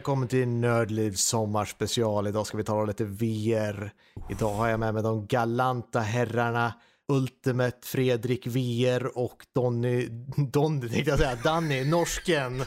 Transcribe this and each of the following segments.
välkommen till Nördlivs sommarspecial. Idag ska vi tala lite VR. Idag har jag med mig de galanta herrarna Ultimate Fredrik VR och Donny, Donny tänkte jag säga, Danny, norsken.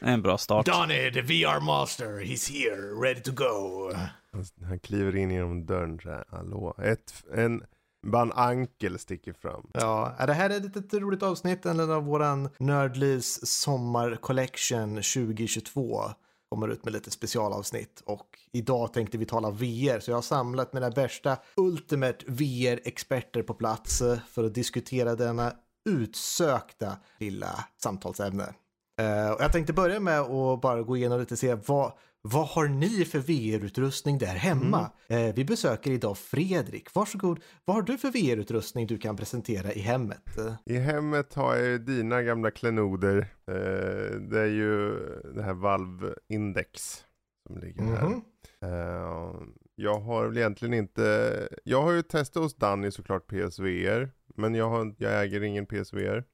En bra start. Donny, the VR master, he's here, ready to go. Han, han kliver in genom dörren så här, hallå. Ett, en, bara en ankel sticker fram. Ja, det här är ett litet roligt avsnitt en av våran Nördlivs sommarcollection 2022 kommer ut med lite specialavsnitt och idag tänkte vi tala VR så jag har samlat mina värsta Ultimate VR-experter på plats för att diskutera denna utsökta lilla samtalsämne. Eh, och jag tänkte börja med att bara gå igenom lite och se vad, vad har ni för VR-utrustning där hemma? Eh, vi besöker idag Fredrik. Varsågod, vad har du för VR-utrustning du kan presentera i hemmet? I hemmet har jag ju dina gamla klenoder. Eh, det är ju det här Valve Index som ligger här. mhm. Eh, jag har väl egentligen inte, jag har ju testat hos Danny såklart PSVR. Men jag, har, jag äger ingen PSVR.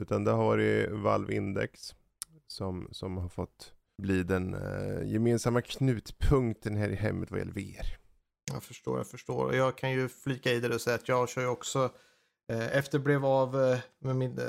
Utan det har varit Valve Index. Som, som har fått bli den eh, gemensamma knutpunkten här i hemmet vad gäller VR. Jag förstår, jag förstår. Jag kan ju flika i det och säga att jag kör ju också eh, efter blev av eh, med min eh,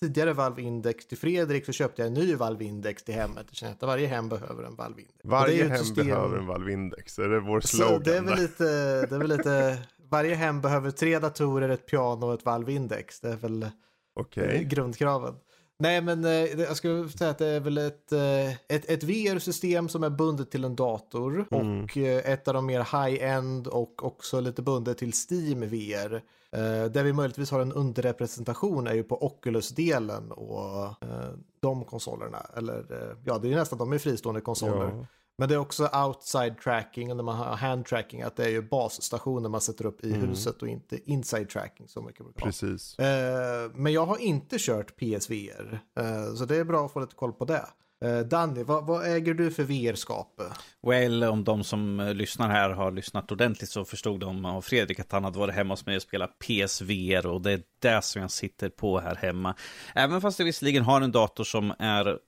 tidigare Valve Index till Fredrik så köpte jag en ny Valve Index till hemmet. Jag känner att varje hem behöver en Valve Index. Varje hem system- behöver en Valve Index. Är det vår Så slogan? det är väl lite, det är väl lite, varje hem behöver tre datorer, ett piano och ett Valve Index. Det är väl Okej. eh, grundkraven. Nej, men eh, jag skulle säga att det är väl ett, eh, ett, ett VR-system som är bundet till en dator Mm. och eh, ett av de mer high-end och också lite bundet till Steam VR. Eh, där vi möjligtvis har en underrepresentation är ju på Oculus-delen och eh, de konsolerna. Eller eh, ja, det är ju nästan de är fristående konsoler. Ja. Men det är också outside tracking och när man har hand tracking att det är ju basstationer man sätter upp i Mm. huset och inte inside tracking så mycket. brukar. Precis. Eh, men jag har inte kört PSVR, eh, så det är bra att få lite koll på det. Eh, Danny, vad, vad äger du för VR-skap? Well, om de som eh, lyssnar här har lyssnat ordentligt så förstod de av Fredrik att han hade varit hemma hos mig och spelat PSVR och det är det som jag sitter på här hemma. Även fast jag visserligen har en dator som är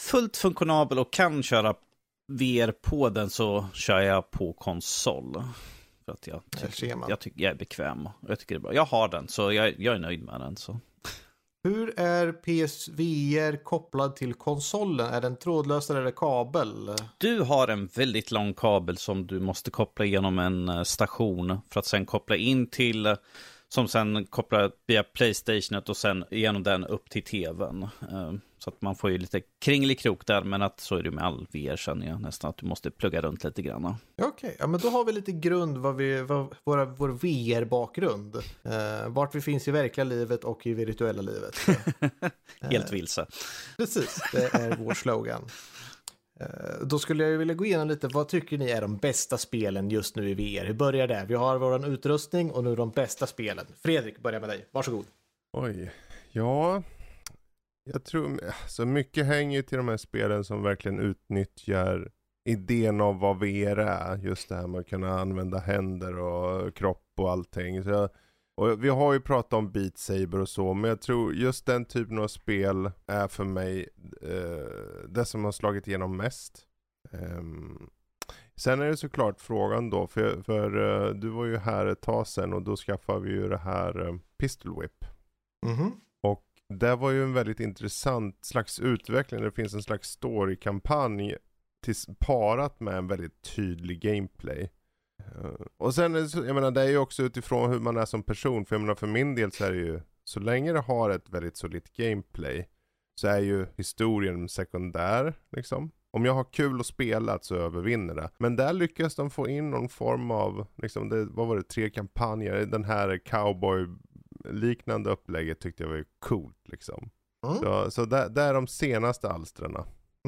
fullt funktionabel och kan köra VR på den så kör jag på konsol. För att jag, man. jag tycker jag är bekväm jag tycker det är bra. Jag har den så jag, jag är nöjd med den. Så. Hur är PSVR kopplad till konsolen? Är den trådlös eller är det kabel? Du har en väldigt lång kabel som du måste koppla genom en eh, station för att sen koppla in till, som sen kopplar via Playstationet och sen genom den upp till tvn. Eh, Så att man får ju lite kringelikrok där, men att så är det med all VR känner jag nästan, att du måste plugga runt lite grann. Ja, Okej, ja, men då har vi lite grund vad vi, vad, våra, vår VR-bakgrund. Eh, vart vi finns i verkliga livet och i virtuella livet. Helt vilse. Precis, det är vår slogan. Eh, Då skulle jag vilja gå igenom lite, vad tycker ni är de bästa spelen just nu i VR? Hur börjar det? Vi har vår utrustning och nu de bästa spelen. Fredrik, börja med dig. Varsågod. Oj. Ja. Jag tror, alltså mycket hänger ju till de här spelen som verkligen utnyttjar idén av vad VR är. Just det här med att kunna använda händer och kropp och allting. Så jag, och vi har ju pratat om Beat Saber och så, men jag tror just den typen av spel är för mig eh, det som har slagit igenom mest. Ehm, sen är det såklart frågan då, för, för eh, du var ju här ett tag sedan och då skaffade vi ju det här eh, Pistol Whip. Mm -hmm det var ju en väldigt intressant slags utveckling. Det finns en slags storykampanj parat med en väldigt tydlig gameplay. Eh, och sen, jag menar det är ju också utifrån hur man är som person. För jag menar för min del så är det ju, så länge det har ett väldigt solitt gameplay så är ju historien sekundär liksom. Om jag har kul att spela så övervinner det. Men där lyckas de få in någon form av, liksom, det, vad var det, tre kampanjer. Den här cowboy liknande upplägget tyckte jag var coolt liksom. Mm. Så, så där, där är de senaste alstren.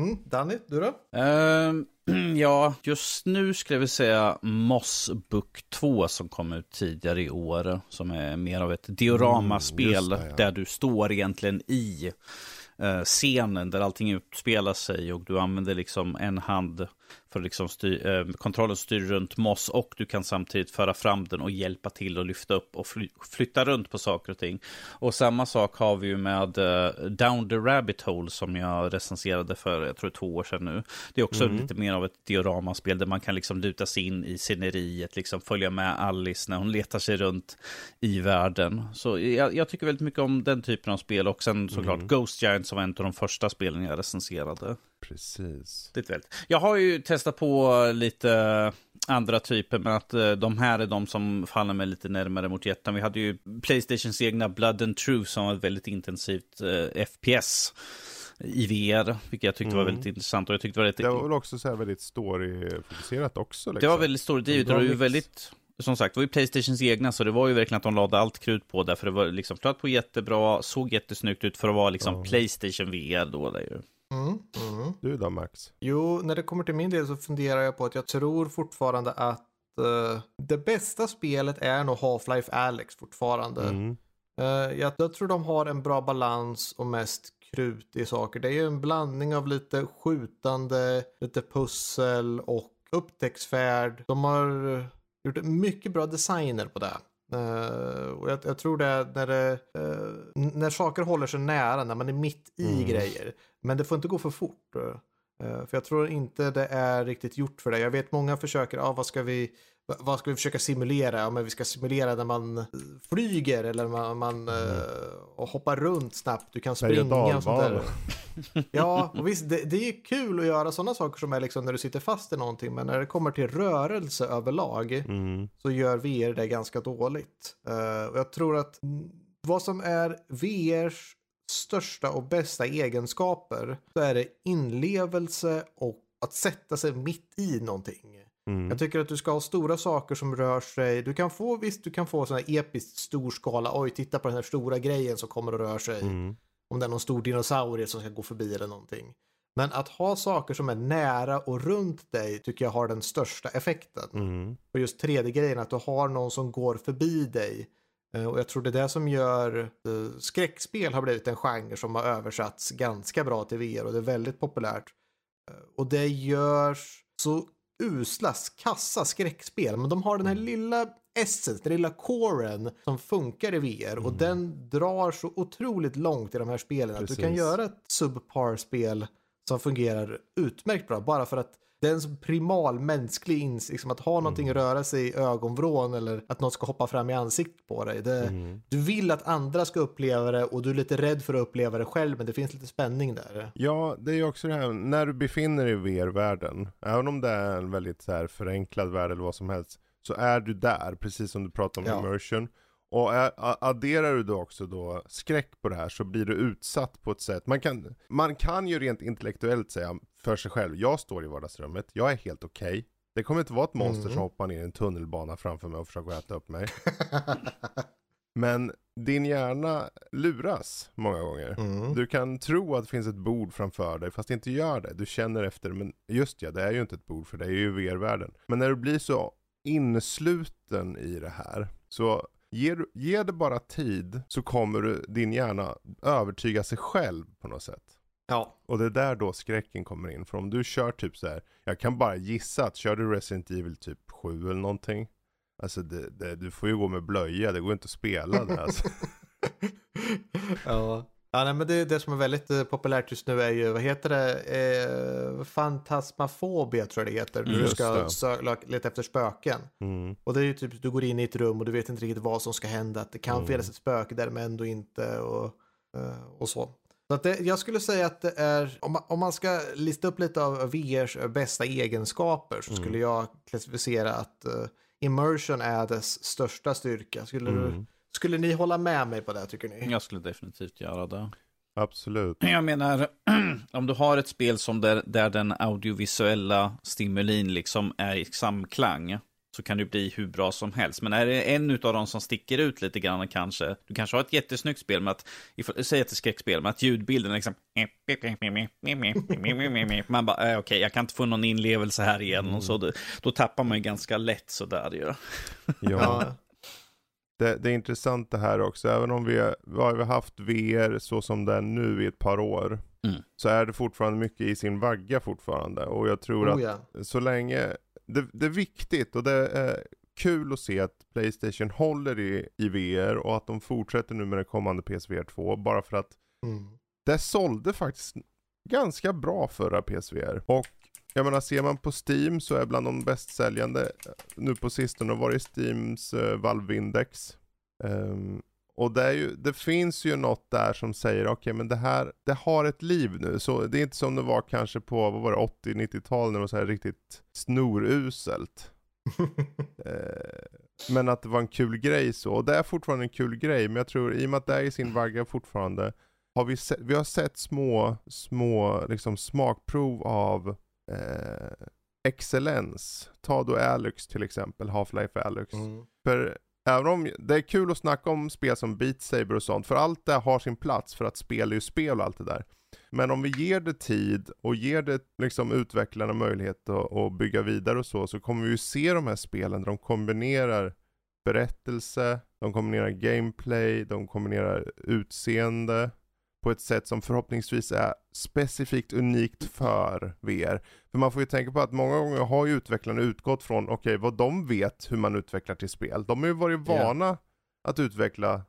Mm. Danny, du då? Ehm, ja, just nu skulle jag vilja säga Moss Book 2 som kom ut tidigare i år. Som är mer av ett dioramaspel Mm, det, ja. där du står egentligen i eh, scenen där allting utspelar sig och du använder liksom en hand För liksom styr, eh, kontrollen styr runt moss och du kan samtidigt föra fram den och hjälpa till och lyfta upp och fly, flytta runt på saker och ting. Och samma sak har vi ju med eh, Down the Rabbit Hole som jag recenserade för, jag tror två år sedan nu. Det är också mm. lite mer av ett dioramaspel där man kan liksom luta sig in i sceneriet, liksom följa med Alice när hon letar sig runt i världen. Så jag, jag tycker väldigt mycket om den typen av spel och sen såklart mm. Ghost Giant som var en av de första spelen jag recenserade. Precis. Det är väldigt. Jag har ju testat på lite andra typer, men att eh, de här är de som faller mig lite närmare mot hjärtan. Vi hade ju Playstations egna Blood and Truth som var ett väldigt intensivt eh, FPS i VR, vilket jag tyckte mm. var väldigt intressant. Och jag tyckte det var rätt... Det var också så här väldigt story-fokuserat också? Liksom. Det var väldigt story-drivet och det var ju väldigt som sagt, det var ju Playstations egna, så det var ju verkligen att de lade allt krut på det, för det var liksom flöt på jättebra, såg jättesnyggt ut för att vara liksom ja. Playstation VR då. Där ju. Mm, mm. Du då Max? Jo, när det kommer till min del så funderar jag på att jag tror fortfarande att uh, det bästa spelet är nog Half-Life Alex fortfarande. Mm. Uh, jag, jag, tror de har en bra balans och mest krut i saker. Det är ju en blandning av lite skjutande, lite pussel och upptäcktsfärd. De har gjort mycket bra designer på det. Uh, och jag, jag, tror det när det, uh, när saker håller sig nära, när man är mitt i mm. grejer. Men det får inte gå för fort. Uh, för jag tror inte det är riktigt gjort för det. Jag vet många försöker, ah, vad ska vi vad ska vi försöka simulera? Ja, men vi ska simulera när man flyger eller man, man mm. uh, och hoppar runt snabbt. Du kan springa och sånt där. Ja, och visst, det, det, är kul att göra sådana saker som är liksom när du sitter fast i någonting. Men när det kommer till rörelse överlag mm. så gör VR det ganska dåligt. Uh, och jag tror att vad som är VRs största och bästa egenskaper så är det inlevelse och att sätta sig mitt i någonting. Mm. Jag tycker att du ska ha stora saker som rör sig. Du kan få, visst, du kan få sån här episkt stor skala. Oj, titta på den här stora grejen som kommer och rör sig. Mm. Om det är någon stor dinosaurie som ska gå förbi eller någonting. Men att ha saker som är nära och runt dig tycker jag har den största effekten. Mm. Och just 3D-grejen, att du har någon som går förbi dig. Eh, och jag tror det är det som gör eh, skräckspel har blivit en genre som har översatts ganska bra till VR och det är väldigt populärt. Eh, och det görs så usla, kassa skräckspel. Men de har den här mm. lilla essence, den lilla coren som funkar i VR. Mm. Och den drar så otroligt långt i de här spelen. Precis. Att du kan göra ett subpar-spel som fungerar utmärkt bra. Bara för att det är en primal mänsklig insikt, liksom att ha någonting mm. röra sig i ögonvrån eller att något ska hoppa fram i ansiktet på dig. Det, mm. Du vill att andra ska uppleva det och du är lite rädd för att uppleva det själv, men det finns lite spänning där. Ja, det är ju också det här, när du befinner dig i VR-världen, även om det är en väldigt så här förenklad värld eller vad som helst, så är du där, precis som du pratar om ja. immersion. Och adderar du då också då skräck på det här så blir du utsatt på ett sätt. Man kan, man kan ju rent intellektuellt säga för sig själv, jag står i vardagsrummet, jag är helt okej. Okay. Det kommer inte vara ett monster mm. som hoppar ner i en tunnelbana framför mig och försöker äta upp mig. Men din hjärna luras många gånger. Mm. Du kan tro att det finns ett bord framför dig fast det inte gör det. Du känner efter, men just ja, det är ju inte ett bord för det är ju VR-världen. Men när du blir så insluten i det här så Ge, ge det bara tid så kommer du, din hjärna övertyga sig själv på något sätt. Ja. Och det är där då skräcken kommer in. För om du kör typ så här, jag kan bara gissa att kör du Resident Evil typ 7 eller någonting. Alltså det, det, du får ju gå med blöja, det går inte att spela det alltså. ja. Ja, nej, men det, det som är väldigt eh, populärt just nu är ju, vad heter det, eh, fantasmafobia tror jag det heter. Mm, du ska sö- leta efter spöken. Mm. Och det är ju typ, du går in i ett rum och du vet inte riktigt vad som ska hända. Att det kan mm. finnas ett spöke där men ändå inte och, eh, och så. Så att det, jag skulle säga att det är, om man, om man ska lista upp lite av VRs bästa egenskaper så skulle mm. jag klassificera att uh, immersion är dess största styrka. Skulle du mm. Skulle ni hålla med mig på det tycker ni? Jag skulle definitivt göra det. Absolut. Jag menar, om du har ett spel som där, där den audiovisuella stimulin liksom är i samklang så kan det bli hur bra som helst. Men är det en av dem som sticker ut lite grann kanske, du kanske har ett jättesnyggt spel med att, säg ett skräckspel med att ljudbilden är liksom man bara, äh, okej, okay, jag kan inte få någon inlevelse här igen och så, då, då tappar man ju ganska lätt sådär ju. Ja. det, det är intressant det här också, även om vi, vi har haft VR så som det är nu i ett par år. Mm. Så är det fortfarande mycket i sin vagga fortfarande. Och jag tror Oh, att ja. så länge, det, det är viktigt och det är kul att se att Playstation håller i, i VR och att de fortsätter nu med den kommande PSVR 2. Bara för att Mm. det sålde faktiskt ganska bra förra PSVR. Och jag menar ser man på Steam så är bland de bäst säljande eh, nu på sistone varit Steams uh, Valve Index. Ehm, och det, ju, det finns ju något där som säger okej men det här, det har ett liv nu. Så det är inte som det var kanske på, vad var det, 80-90-talet när det var så här riktigt snoruselt. Eh, men att det var en kul grej så. Och det är fortfarande en kul grej. Men jag tror i och med att det är i sin vagga fortfarande. Har vi, sett, vi har sett små, små liksom smakprov av eh, excellens. Ta då Alyx till exempel, Half-Life Alyx. Mm. För även om det är kul att snacka om spel som Beat Saber och sånt. För allt det har sin plats för att spel är ju spel och allt det där. Men om vi ger det tid och ger det liksom utvecklarna möjlighet att, att bygga vidare och så, så kommer vi ju se de här spelen där de kombinerar berättelse, de kombinerar gameplay, de kombinerar utseende på ett sätt som förhoppningsvis är specifikt unikt för VR. För man får ju tänka på att många gånger har ju utvecklarna utgått från, okej okay, vad de vet hur man utvecklar till spel. De har ju varit vana att utveckla eh,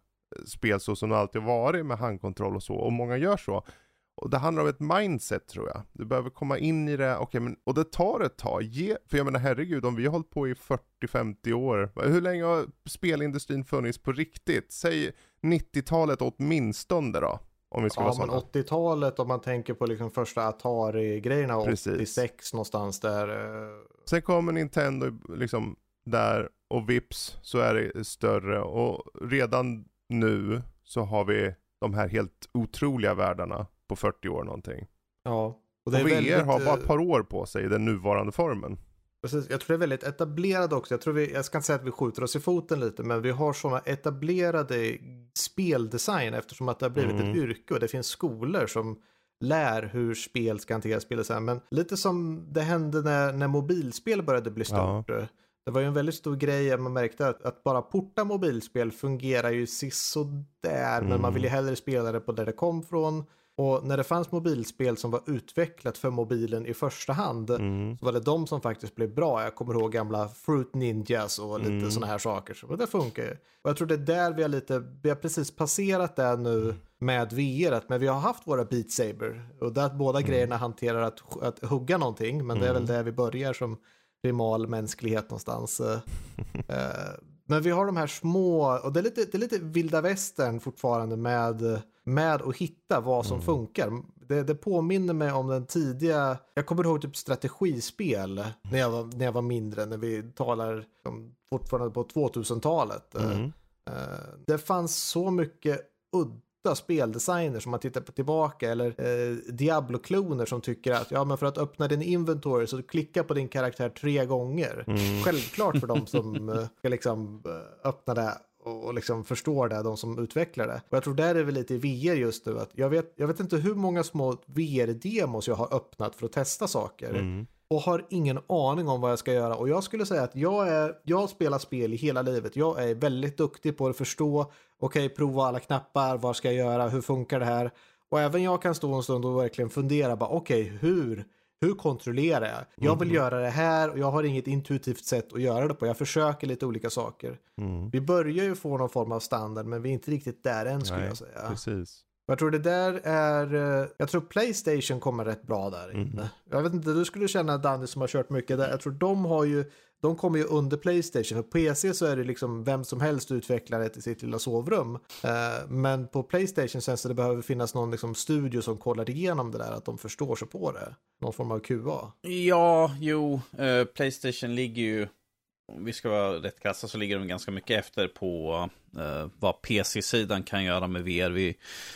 spel så som det alltid varit med handkontroll och så, och många gör så. Och det handlar om ett mindset tror jag. Du behöver komma in i det, okej men, och det tar ett tag. Ge, för jag menar herregud, om vi har hållit på i 40-50 år, hur länge har spelindustrin funnits på riktigt? Säg 90-talet åtminstone då, om vi ska Ja, vara sådana. 80-talet om man tänker på liksom första Atari-grejerna, Precis. 86 någonstans där. eh, Sen kommer Nintendo liksom där och vips så är det större och redan nu så har vi de här helt otroliga världarna på 40 år någonting. Ja. Och Och det är VR väldigt, har bara eh, ett par år på sig i den nuvarande formen. Precis, jag tror det är väldigt etablerad också. Jag, tror vi, jag ska inte säga att vi skjuter oss i foten lite, men vi har sådana etablerade speldesign eftersom att det har blivit Mm. ett yrke och det finns skolor som lär hur spel ska hanteras speldesign. Men lite som det hände när, när mobilspel började bli stort. Det var ju en väldigt stor grej, man märkte att, att bara porta mobilspel fungerar ju sisådär, men man Mm. vill ju hellre spela det på där det kom från. Och när det fanns mobilspel som var utvecklat för mobilen i första hand, Mm. så var det de som faktiskt blev bra. Jag kommer ihåg gamla Fruit Ninjas och lite Mm. sådana här saker. Så det funkar ju. Och jag tror det är där vi har lite, vi har precis passerat det nu med VR, men vi har haft våra Beat Saber. Och där båda Mm. grejerna hanterar att, att hugga någonting, men det är väl där vi börjar som primal mänsklighet någonstans. Eh, eh, Men vi har de här små, och det är lite, det är lite vilda västern fortfarande med, med att hitta vad som funkar. Det, det påminner mig om den tidiga, jag kommer ihåg typ strategispel när jag var, när jag var mindre, när vi talar om, fortfarande på 2000-talet. Eh, Mm. Eh, det fanns så mycket udda speldesigner som man tittar på tillbaka eller eh, Diablo-kloner som tycker att ja men för att öppna din inventory så klicka på din karaktär tre gånger. Mm. Självklart för de som eh, ska liksom öppna det och liksom förstår det, de som utvecklar det. Och jag tror där är vi lite i VR just nu. Att jag, vet, jag vet inte hur många små VR-demos jag har öppnat för att testa saker Mm. och har ingen aning om vad jag ska göra. Och jag skulle säga att jag, är, jag spelar spel i hela livet. Jag är väldigt duktig på att förstå, okej, prova alla knappar, vad ska jag göra, hur funkar det här? Och även jag kan stå en stund och verkligen fundera, okej, hur? Hur kontrollerar jag? Jag vill göra det här och jag har inget intuitivt sätt att göra det på. Jag försöker lite olika saker. Mm. Vi börjar ju få någon form av standard, men vi är inte riktigt där än skulle Nej, jag säga. Precis. Jag tror det där är, eh, jag tror Playstation kommer rätt bra där inne. Mm. Jag vet inte, du skulle känna Danny som har kört mycket där. Jag tror de har ju, de kommer ju under Playstation. För PC så är det liksom vem som helst utvecklar det i sitt lilla sovrum. Eh, Men på Playstation känns det det behöver finnas någon liksom studio som kollar igenom det där, att de förstår sig på det. Någon form av QA. Ja, jo, eh, Playstation ligger ju, om vi ska vara rätt krassa så ligger de ganska mycket efter på eh, vad PC-sidan kan göra med VR. Vi,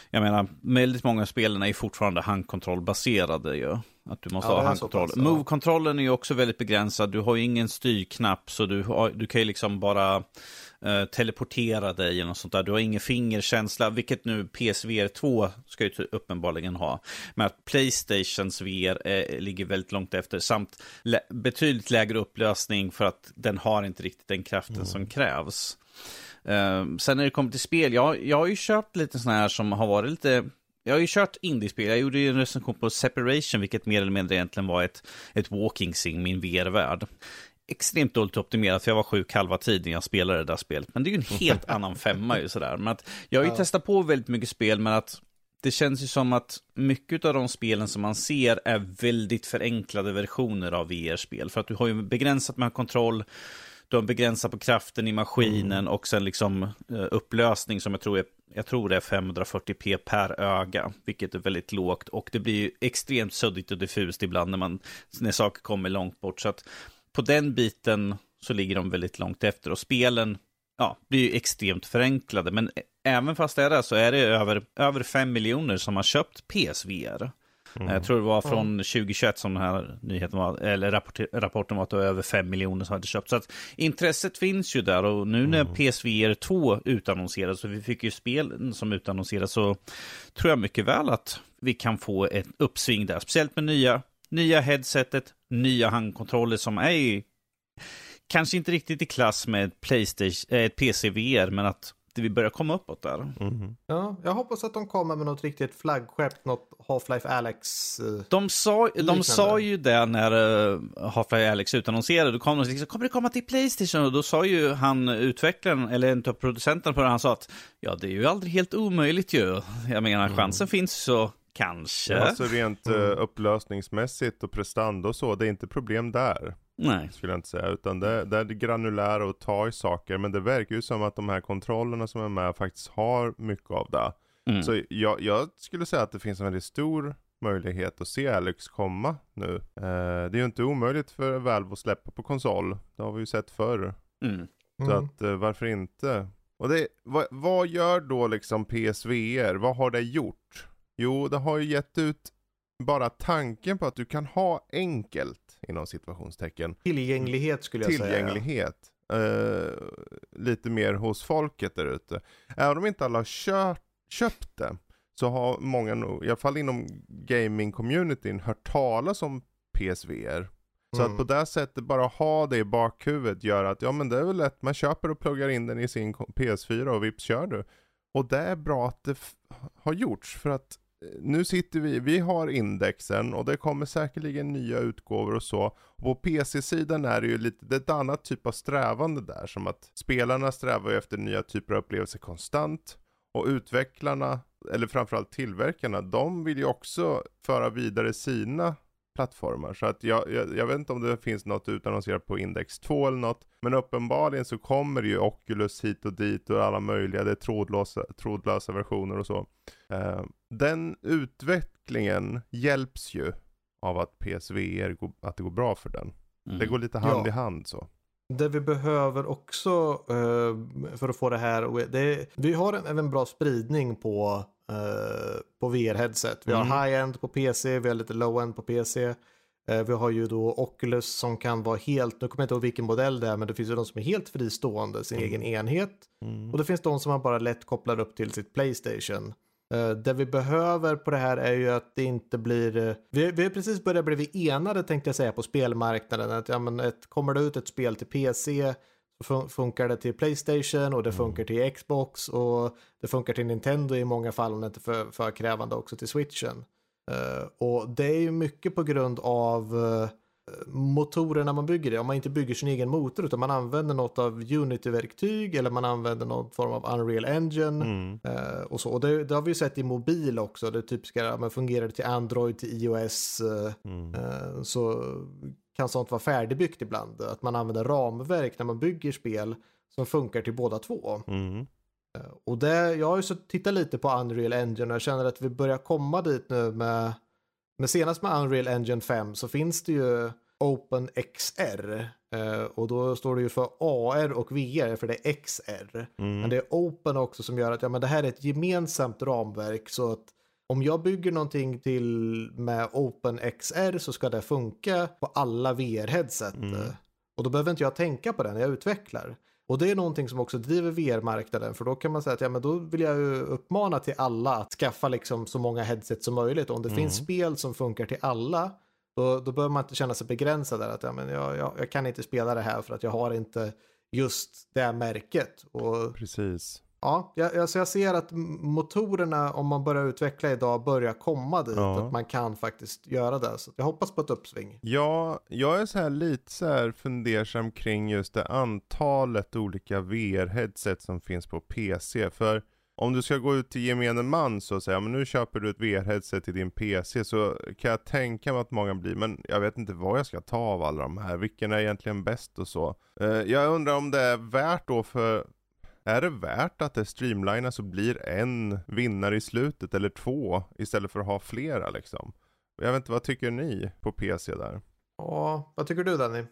jag menar, väldigt många av spelen är ju fortfarande handkontrollbaserade ju. Att du måste Ja, ha handkontroll. ja. Move-kontrollen är ju också väldigt begränsad. Du har ju ingen styrknapp, så du, har, du kan ju liksom bara eh, teleportera dig eller något sånt där. Du har ingen fingerkänsla, vilket nu PSVR 2 ska ju uppenbarligen ha. Men att Playstations VR eh, ligger väldigt långt efter, samt lä- betydligt lägre upplösning för att den har inte riktigt den kraften som krävs. Eh, sen när det kommer till spel, jag, jag har ju kört lite sådana här som har varit lite jag har ju kört indiespel. Jag gjorde ju en recension på Separation, vilket mer eller mindre egentligen var ett, ett walking sim, min VR-värld. Extremt dåligt optimerat, för jag var sjuk halva tiden jag spelade det där spelet. Men det är ju en helt annan femma ju sådär. Men att, jag har ju Ja. testat på väldigt mycket spel, men att det känns ju som att mycket av de spelen som man ser är väldigt förenklade versioner av VR-spel. För att du har ju begränsat med kontroll, du har begränsat på kraften i maskinen och sen liksom eh, upplösning som jag tror är jag tror det är 540p per öga, vilket är väldigt lågt. Och det blir ju extremt suddigt och diffust ibland när, man, när saker kommer långt bort. Så att på den biten så ligger de väldigt långt efter. Och spelen ja, blir ju extremt förenklade. Men även fast det är det så är det över, över 5 miljoner som har köpt PSVR. Jag tror det var från 2021 som den här nyheten var, eller rapport, rapporten var att det var över 5 miljoner som hade köpt. Så att intresset finns ju där och nu när PSVR 2 utannonserades och vi fick ju spel som utannonserades så tror jag mycket väl att vi kan få ett uppsving där. Speciellt med nya, nya headsetet, nya handkontroller som är ju kanske inte riktigt i klass med Playstation, eh, PC-VR, men att vi börjar komma uppåt där. Mhm. Ja, jag hoppas att de kommer med något riktigt flaggskepp, något Half-Life Alex. eh, De sa, de sa ju det när uh, Half-Life Alex utannonserade. Då kom de liksom, kommer det komma till Playstation? Och då sa ju han utvecklaren, eller en av producenterna på det, han sa att ja, det är ju aldrig helt omöjligt ju. Jag menar, chansen finns så kanske. Alltså rent Mm. eh, upplösningsmässigt och prestanda och så, det är inte problem där. Nej. Skulle jag inte säga, utan det, det är granulära och ta i saker. Men det verkar ju som att de här kontrollerna som är med faktiskt har mycket av det. Mm. Så jag, jag skulle säga att det finns en väldigt stor möjlighet att se Alex komma nu. Eh, det är ju inte omöjligt för Valve att släppa på konsol. Det har vi ju sett förr. Mm. Så mm. att eh, varför inte? Och det, vad, vad gör då liksom PSVR? Vad har det gjort? Jo, det har ju gett ut bara tanken på att du kan ha enkelt inom situationstecken Tillgänglighet skulle jag säga. tillgänglighet. Eh, lite mer hos folket där ute. Även om inte alla har kört, köpt det så har många nog, i alla fall inom gaming-communityn, hört talas om PSVR. Så Mm. att på det sättet bara ha det i bakhuvudet gör att ja men det är väl lätt, man köper och pluggar in den i sin ko- PS4 och vips kör du. Och det är bra att det har gjorts för att nu sitter vi, vi har indexen och det kommer säkerligen nya utgåvor och så. Och på PC-sidan är det ju lite, det är ett annat typ av strävande där som att spelarna strävar ju efter nya typer av upplevelser konstant. Och utvecklarna, eller framförallt tillverkarna, de vill ju också föra vidare sina plattformar. Så att jag, jag, jag vet inte om det finns något utannonserat på Index 2 eller något. Men uppenbarligen så kommer ju Oculus hit och dit och alla möjliga, det är trådlösa, trådlösa versioner och så. Eh, den utvecklingen hjälps ju av att PSVR, går, att det går bra för den. Mm. Det går lite hand Ja. i hand så. Det vi behöver också eh, för att få det här, och det, vi har en, även bra spridning på, eh, på VR-headset. Vi Mm. har high-end på PC, vi har lite low-end på PC. Eh, vi har ju då Oculus som kan vara helt, nu kommer jag inte ihåg vilken modell det är, men det finns ju de som är helt fristående, sin egen enhet. Och det finns de som man bara lätt kopplar upp till sitt Playstation. Uh, det vi behöver på det här är ju att det inte blir... eh, vi, vi har precis börjat bli enade tänkte jag säga på spelmarknaden. Att, ja, men ett, kommer det ut ett spel till PC så fun- funkar det till Playstation och det funkar till Xbox och det funkar till Nintendo i många fall om det inte är för, för krävande också till Switchen. Eh, och det är ju mycket på grund av eh, motorerna man bygger det. Om man inte bygger sin egen motor utan man använder något av Unity-verktyg eller man använder någon form av Unreal Engine. Mm. Eh, och så. och det, det har vi ju sett i mobil också. Det typiska, men fungerar det till Android, till iOS eh, Mm. eh, så kan sånt vara färdigbyggt ibland. Att man använder ramverk när man bygger spel som funkar till båda två. Mm. Eh, Och det, jag har ju så tittat lite på Unreal Engine och jag känner att vi börjar komma dit nu med, med senast med Unreal Engine 5 så finns det ju OpenXR eh, och då står det ju för AR och VR för det är XR. Mm. Men det är Open också som gör att ja, men det här är ett gemensamt ramverk så att om jag bygger någonting till med OpenXR så ska det funka på alla VR-headset. Mm. Och då behöver inte jag tänka på det när jag utvecklar. Och det är någonting som också driver VR-marknaden för då kan man säga att ja, men då vill jag ju uppmana till alla att skaffa liksom så många headset som möjligt. Och om det Mm. finns spel som funkar till alla då, då behöver man inte känna sig begränsad där att ja, men jag, jag, jag kan inte spela det här för att jag har inte just det här märket. Och Precis. Ja, jag, alltså jag ser att motorerna, om man börjar utveckla idag, börjar komma dit. Ja. Att man kan faktiskt göra det. Så jag hoppas på ett uppsving. Ja, jag är så här lite så här fundersam kring just det antalet olika VR-headset som finns på PC. För om du ska gå ut till gemene man så säga, men nu köper du ett VR-headset till din PC så kan jag tänka mig att många blir, men jag vet inte vad jag ska ta av alla de här, vilken är egentligen bäst och så. Eh, jag undrar om det är värt då för är det värt att det streamlinas och blir en vinnare i slutet eller två istället för att ha flera liksom? Jag vet inte, vad tycker ni på PC där? Ja, vad tycker du Danny?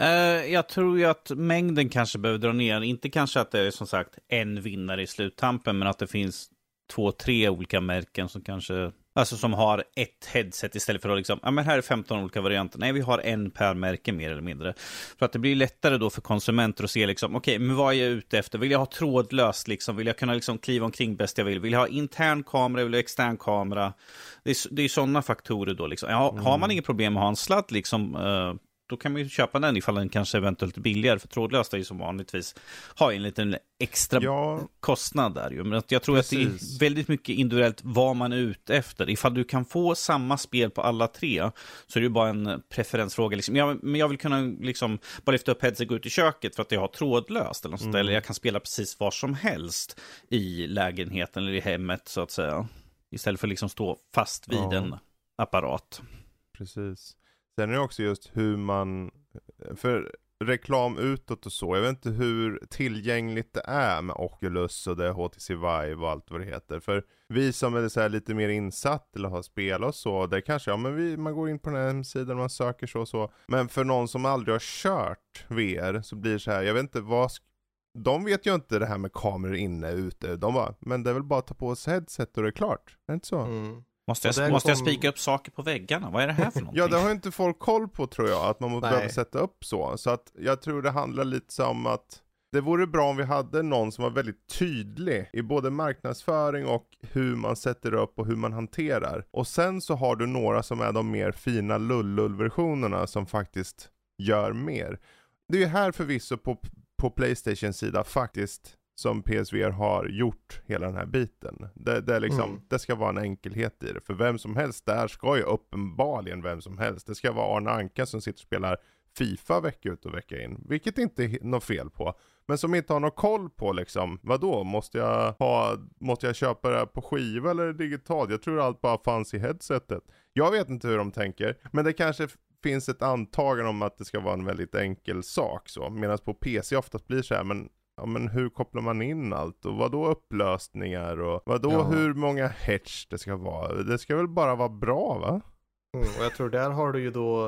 Eh, jag tror ju att mängden kanske behöver dra ner. Inte kanske att det är som sagt en vinnare i sluttampen, men att det finns två, tre olika märken som kanske, alltså som har ett headset istället för att liksom, ja men här är 15 olika varianter. Nej, vi har en per märke mer eller mindre. För att det blir lättare då för konsumenter att se liksom, okej, men vad är jag ute efter? Vill jag ha trådlöst liksom? Vill jag kunna liksom kliva omkring bäst jag vill? Vill jag ha intern kamera? Vill jag ha extern kamera? Det är, det är sådana faktorer då liksom. Ja, Har man inget problem med att ha en sladd liksom, eh, då kan man ju köpa den ifall den kanske eventuellt är billigare. För trådlöst är ju som vanligtvis har en liten extra Ja, kostnad där ju. Men jag tror att det Precis. är väldigt mycket individuellt vad man är ute efter. Ifall du kan få samma spel på alla tre så är det ju bara en preferensfråga. Liksom. Jag, men jag vill kunna liksom bara lyfta upp headset och gå ut i köket för att jag har trådlöst. Eller, något där. eller jag kan spela precis var som helst i lägenheten eller i hemmet så att säga. Istället för att liksom stå fast vid Ja. en apparat. precis. Sen är det också just hur man, för reklam utåt och så, jag vet inte hur tillgängligt det är med Oculus och det är HTC Vive och allt vad det heter. För vi som är så här lite mer insatt eller har spelat och så, där kanske, ja men vi, man går in på den här hemsidan, man söker så och så. Men för någon som aldrig har kört VR så blir det så här, jag vet inte vad de vet ju inte det här med kameror inne och ute. De bara, men det är väl bara att ta på sig headset och det är klart. Är det inte så? Mm. Måste jag, måste jag spika upp saker på väggarna? Vad är det här för någonting? Ja, det har inte folk koll på tror jag, att man Nej. behöver sätta upp så. Så att jag tror det handlar lite så om att det vore bra om vi hade någon som var väldigt tydlig i både marknadsföring och hur man sätter upp och hur man hanterar. Och sen så har du några som är de mer fina lullull-versionerna som faktiskt gör mer. Det är ju här förvisso på, på Playstation sida faktiskt som PSVR har gjort hela den här biten. Det, det, är liksom, Mm. det ska vara en enkelhet i det. För vem som helst där ska ju uppenbarligen vem som helst. Det ska vara Arne Anka som sitter och spelar Fifa vecka ut och vecka in. Vilket inte är något fel på. Men som inte har någon koll på liksom, vadå, måste jag, ha, måste jag köpa det här på skiva eller digitalt? Jag tror allt bara fanns i headsetet. Jag vet inte hur de tänker, men det kanske finns ett antagande om att det ska vara en väldigt enkel sak så. Medan på PC oftast blir så här, men Ja men hur kopplar man in allt och vad då upplösningar och vad då Ja. hur många hertz det ska vara? Det ska väl bara vara bra va? Mm, och jag tror där har du ju då,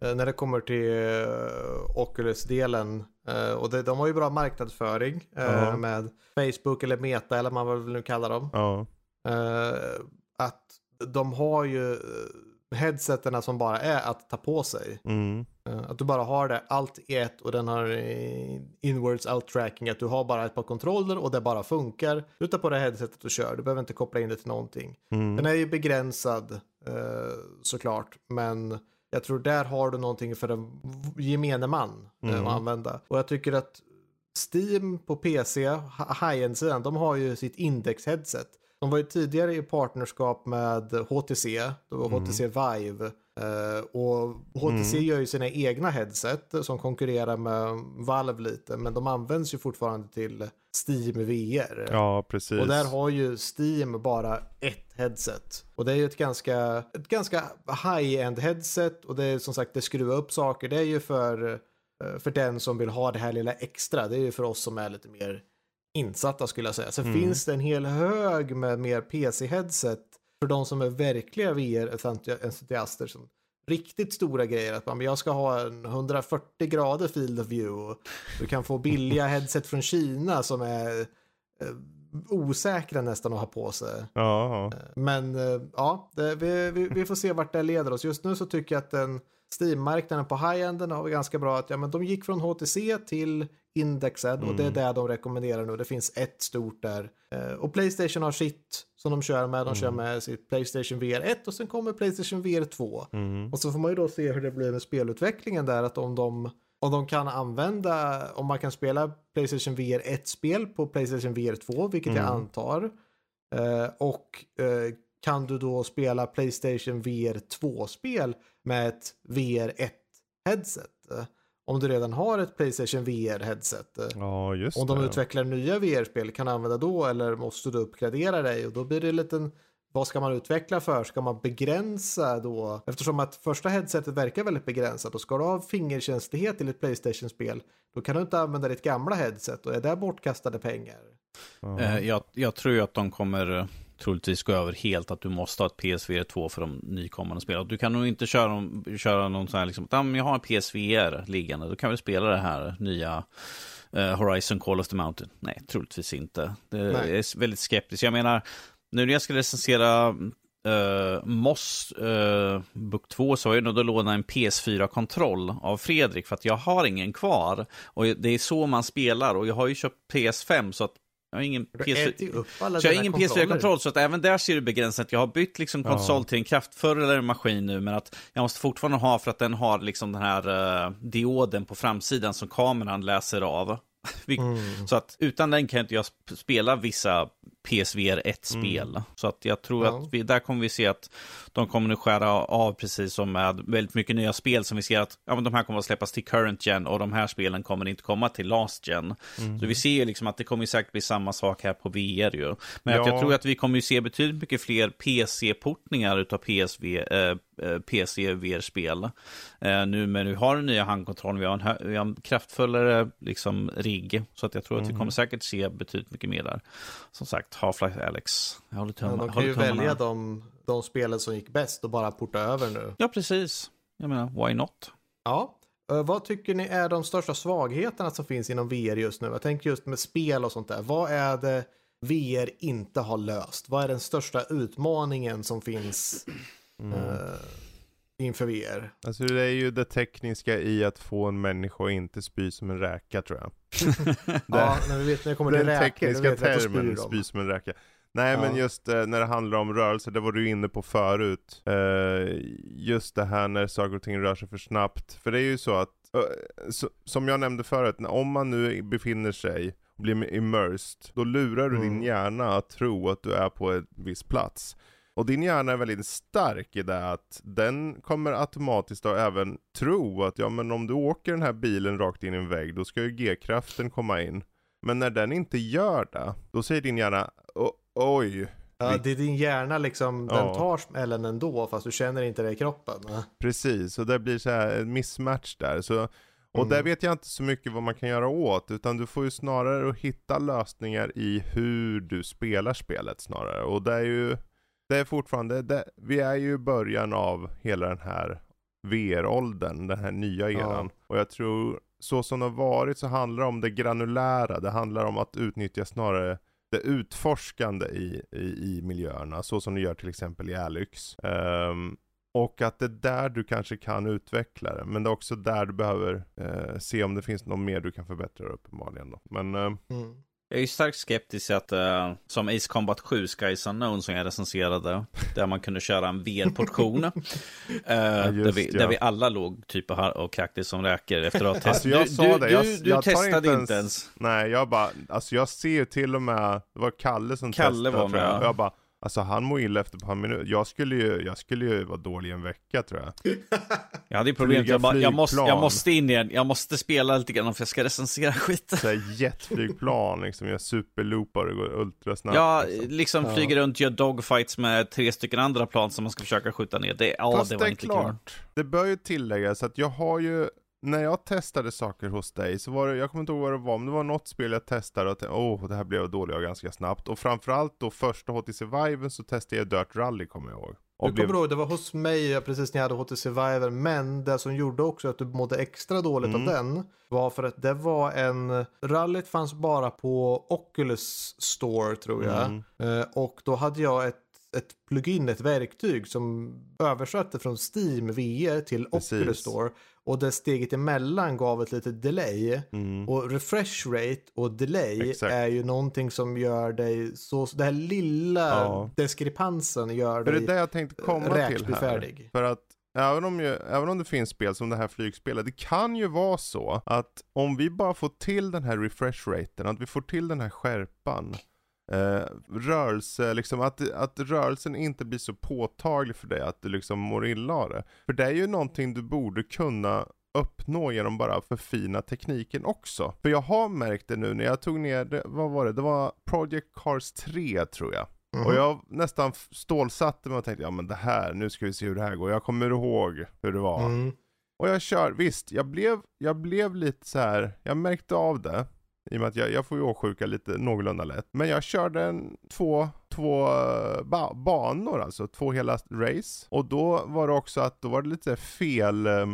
eh, när det kommer till uh, Oculus-delen, eh, och det, de har ju bra marknadsföring eh, Ja. med Facebook eller Meta eller vad man vill nu kalla dem. Ja. Eh, att de har ju eh, headseterna som bara är att ta på sig. Mm. Eh, Att du bara har det allt i ett och den har eh, inwards out tracking. Att du har bara ett par kontroller och det bara funkar. Du tar på det headsetet och kör. Du behöver inte koppla in det till någonting. Mm. Den är ju begränsad eh, såklart. Men jag tror där har du någonting för en gemene man Mm. att använda. Och jag tycker att Steam på PC, hi- high-end-sidan, de har ju sitt index-headset. De var ju tidigare i partnerskap med HTC, det var Mm. HTC Vive. Eh, och HTC Mm. gör ju sina egna headset som konkurrerar med Valve lite, men de används ju fortfarande till Steam VR. Ja precis. Och där har ju Steam bara ett headset. Och det är ju ett ganska, ett ganska high-end headset och det är som sagt det skruvar upp saker. Det är ju för, eh, för den som vill ha det här lilla extra. Det är ju för oss som är lite mer insatta skulle jag säga. Så Mm. finns det en hel hög med mer PC-headset för de som är verkliga VR-entusiaster som riktigt stora grejer. Att man, jag ska ha en 140 grader field of view. och Du kan få billiga headset från Kina som är eh, osäkra nästan att ha på sig. Ja, ja. Men eh, ja, det, vi, vi, vi får se vart det leder oss. Just nu så tycker jag att den Steam-marknaden på high-enden har vi ganska bra att ja, men de gick från HTC till indexed och det är det de rekommenderar nu. Det finns ett stort där. Eh, och Playstation har sitt som de kör med. De kör med sitt Playstation VR 1 och sen kommer Playstation VR 2. Och så får man ju då se hur det blir med spelutvecklingen där. Att om de, om de kan använda, om man kan spela Playstation VR 1-spel på Playstation VR 2, vilket jag antar. Eh, och eh, kan du då spela Playstation VR 2-spel med ett VR 1-headset? Om du redan har ett Playstation VR-headset. Eh, ja just om de det. utvecklar nya VR-spel, kan du använda då eller måste du uppgradera dig? Och då blir det en liten, vad ska man utveckla för? Ska man begränsa då? Eftersom att första headsetet verkar väldigt begränsat och ska du ha fingerkänslighet till ett Playstation-spel, då kan du inte använda ditt gamla headset och är det bortkastade pengar? Ja. Eh, jag, jag tror ju att de kommer eh, troligtvis gå över helt att du måste ha ett PSVR 2 för de nykommande spelen. Du kan nog inte köra, köra någon sån här liksom, att ah, jag har en PSVR liggande, då kan vi spela det här nya eh, Horizon Call of the Mountain. Nej, troligtvis inte. Det jag är väldigt skeptisk. Jag menar, nu när jag ska recensera uh, Moss uh, Book 2 så har jag nog då lånat en PS4-kontroll av Fredrik för att jag har ingen kvar. Och det är så man spelar och jag har ju köpt PS5 så att jag har ingen Du PS4. äter ju upp alla Så jag har dina ingen kontroller. PS4-kontroll, så att även där ser du begränsat. Jag har bytt liksom konsol till en kraftfullare maskin nu, men att jag måste fortfarande ha för att den har liksom den här eh, dioden på framsidan som kameran läser av. Mm. Så att utan den kan inte jag sp- spela vissa PSVR 1-spel. Så att jag tror Ja. att vi, där kommer vi se att de kommer nu skära av precis som med väldigt mycket nya spel som vi ser att ja, men de här kommer att släppas till current gen och de här spelen kommer inte komma till last gen. Så vi ser ju liksom att det kommer säkert bli samma sak här på VR ju. Men att Ja. jag tror att vi kommer ju se betydligt mycket fler PC-portningar utav PSV, eh, eh, PC-VR-spel. Eh, nu när vi har den nya handkontrollen, vi har en, vi har en kraftfullare liksom, rigg. Så att jag tror att vi kommer säkert se betydligt mycket mer där. Som sagt, Half-Life Alex. Jag håller Men tumma, de kan ju välja de, de spelen som gick bäst och bara porta över nu. Ja, precis. Jag menar, why not? Ja. Eh, Vad tycker ni är de största svagheterna som finns inom VR just nu? Jag tänker just med spel och sånt där. Vad är det VR inte har löst? Vad är den största utmaningen som finns eh, inför VR? Alltså det är ju det tekniska i att få en människa att inte spy som en räka tror jag. Ja, när vi vet när det kommer till Den räkor, då tekniska termen, spy som en räka. Nej Ja. men just eh, när det handlar om rörelse, det var du inne på förut. Eh, just det här när saker och ting rör sig för snabbt. För det är ju så att, eh, så, som jag nämnde förut, när- om man nu befinner sig och blir immersed, då lurar du din Mm. hjärna att tro att du är på en viss plats. Och din hjärna är väldigt stark i det att den kommer automatiskt då även tro att ja men om du åker den här bilen rakt in i en vägg, då ska ju G-kraften komma in. Men när den inte gör det, då säger din hjärna "O- oj, Ja, det är din hjärna liksom, den Ja. tar smällen ändå fast du känner inte det i kroppen. Precis. Och det blir så här en mismatch där. Så, och Mm. där vet jag inte så mycket vad man kan göra åt, utan du får ju snarare att hitta lösningar i hur du spelar spelet snarare. Och det är ju, det är fortfarande, det, vi är ju i början av hela den här VR-åldern, den här nya Ja. eran. Och jag tror, så som det har varit så handlar det om det granulära, det handlar om att utnyttja snarare det utforskande i, i, i miljöerna, så som du gör till exempel i Alyx. Ehm, och att det är där du kanske kan utveckla det, men det är också där du behöver eh, se om det finns något mer du kan förbättra uppenbarligen då. Men eh, Mm. Jag är ju starkt skeptisk att, eh, som Ace Combat 7 Skies Unknown som jag recenserade, där man kunde köra en VR-portion. eh, där, just vi, ja. där vi alla låg typ och, kräktes som räkor efter att ha testat. Alltså du, du, jag, du, du jag testade inte inte ens. Nej, jag bara, alltså jag ser ju till och med, det var Kalle som Kalle testade var jag. med. Och jag bara, alltså han mår illa efter ett par minuter. Jag skulle ju, jag skulle ju vara dålig en vecka tror jag. Jag hade ju problemet, jag, bara, jag, måste, jag måste in igen, jag måste spela lite grann för jag ska recensera skiten. Så här jetflygplan liksom, jag superloopar och går ultrasnabbt. Ja, liksom. liksom Ja. flyger runt, gör dogfights med tre stycken andra plan som man ska försöka skjuta ner. Det, ja, Fast det var är inte kul. klart, det bör ju tilläggas att jag har ju när jag testade saker hos dig så var det, jag kommer inte ihåg vad det var, men det var något spel jag testade och tänkte, åh det här blev jag dålig av ganska snabbt. Och framförallt då första HTC Viven så testade jag Dirt Rally kommer jag ihåg. Du blev... kommer ihåg, det var hos mig precis när jag hade HTC Vive, men det som gjorde också att du mådde extra dåligt mm. av den var för att det var en, rallyt fanns bara på Oculus Store tror jag. Mm. Eh, och då hade jag ett ett plugin, ett verktyg som översatte från Steam VR till Precis. Oculus Store. Och det steget emellan gav ett litet delay. Mm. Och refresh rate och delay Exakt. är ju någonting som gör dig så, det här lilla ja. diskrepansen gör dig Det är det jag tänkte komma till här. För att Även om, ju, även om det finns spel som det här flygspelet, det kan ju vara så att om vi bara får till den här refresh raten, att vi får till den här skärpan, eh, rörelse, liksom att, att rörelsen inte blir så påtaglig för dig att du liksom mår illa av det. För det är ju någonting du borde kunna uppnå genom bara förfina tekniken också. För jag har märkt det nu när jag tog ner, vad var det, det var Project Cars 3 tror jag. Mm. Och jag nästan stålsatte mig och tänkte, ja men det här, nu ska vi se hur det här går. Jag kommer ihåg hur det var. Mm. Och jag kör, visst, jag blev, jag blev lite så här, jag märkte av det. I och med att jag, jag får ju åksjuka lite någorlunda lätt. Men jag körde en, två, två eh, ba banor alltså, två hela race. Och då var det också att då var det lite fel eh,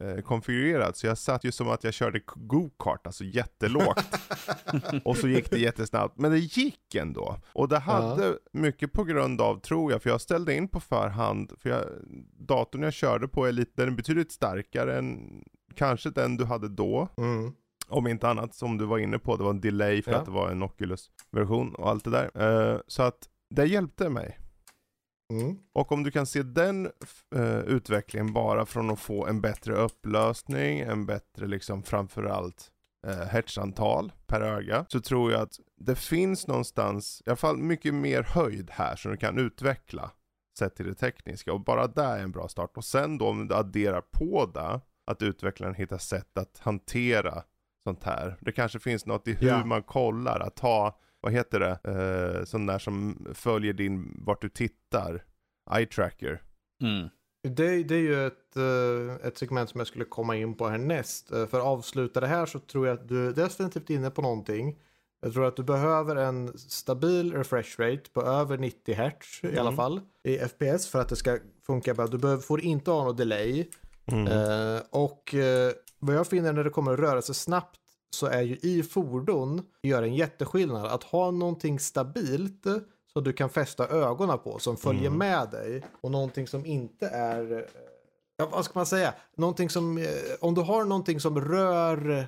eh konfigurerat. Så jag satt ju som att jag körde go-kart, alltså jättelågt. och så gick det jättesnabbt. Men det gick ändå. Och det hade ja. mycket på grund av, tror jag, för jag ställde in på förhand, för jag, datorn jag körde på är lite, den är betydligt starkare än kanske den du hade då. Mm. Om inte annat, som du var inne på, det var en delay för ja. att det var en Oculus-version och allt det där. Uh, så att det hjälpte mig. Mm. Och om du kan se den uh, utvecklingen bara från att få en bättre upplösning, en bättre liksom framförallt uh, hertzantal per öga, så tror jag att det finns någonstans, i alla fall mycket mer höjd här som du kan utveckla sett till det tekniska. Och bara där är en bra start. Och sen då om du adderar på det, att utvecklaren hittar sätt att hantera sånt här. Det kanske finns något i hur ja. man kollar, att ha, vad heter det, eh, sån där som följer din, vart du tittar, eye tracker. Mm. Det, det, är ju ett, eh, ett segment som jag skulle komma in på härnäst. Eh, för att avsluta det här så tror jag att du är definitivt inne på någonting. Jag tror att du behöver en stabil refresh rate på över 90 Hz mm. i alla mm. fall i FPS för att det ska funka bra. Du behöver, får inte ha något delay. Mm. Uh, och uh, vad jag finner när det kommer att röra sig snabbt så är ju i fordon gör en jätteskillnad. Att ha någonting stabilt som du kan fästa ögonen på som följer mm. med dig och någonting som inte är, eh, ja, vad ska man säga, någonting som, eh, om du har någonting som rör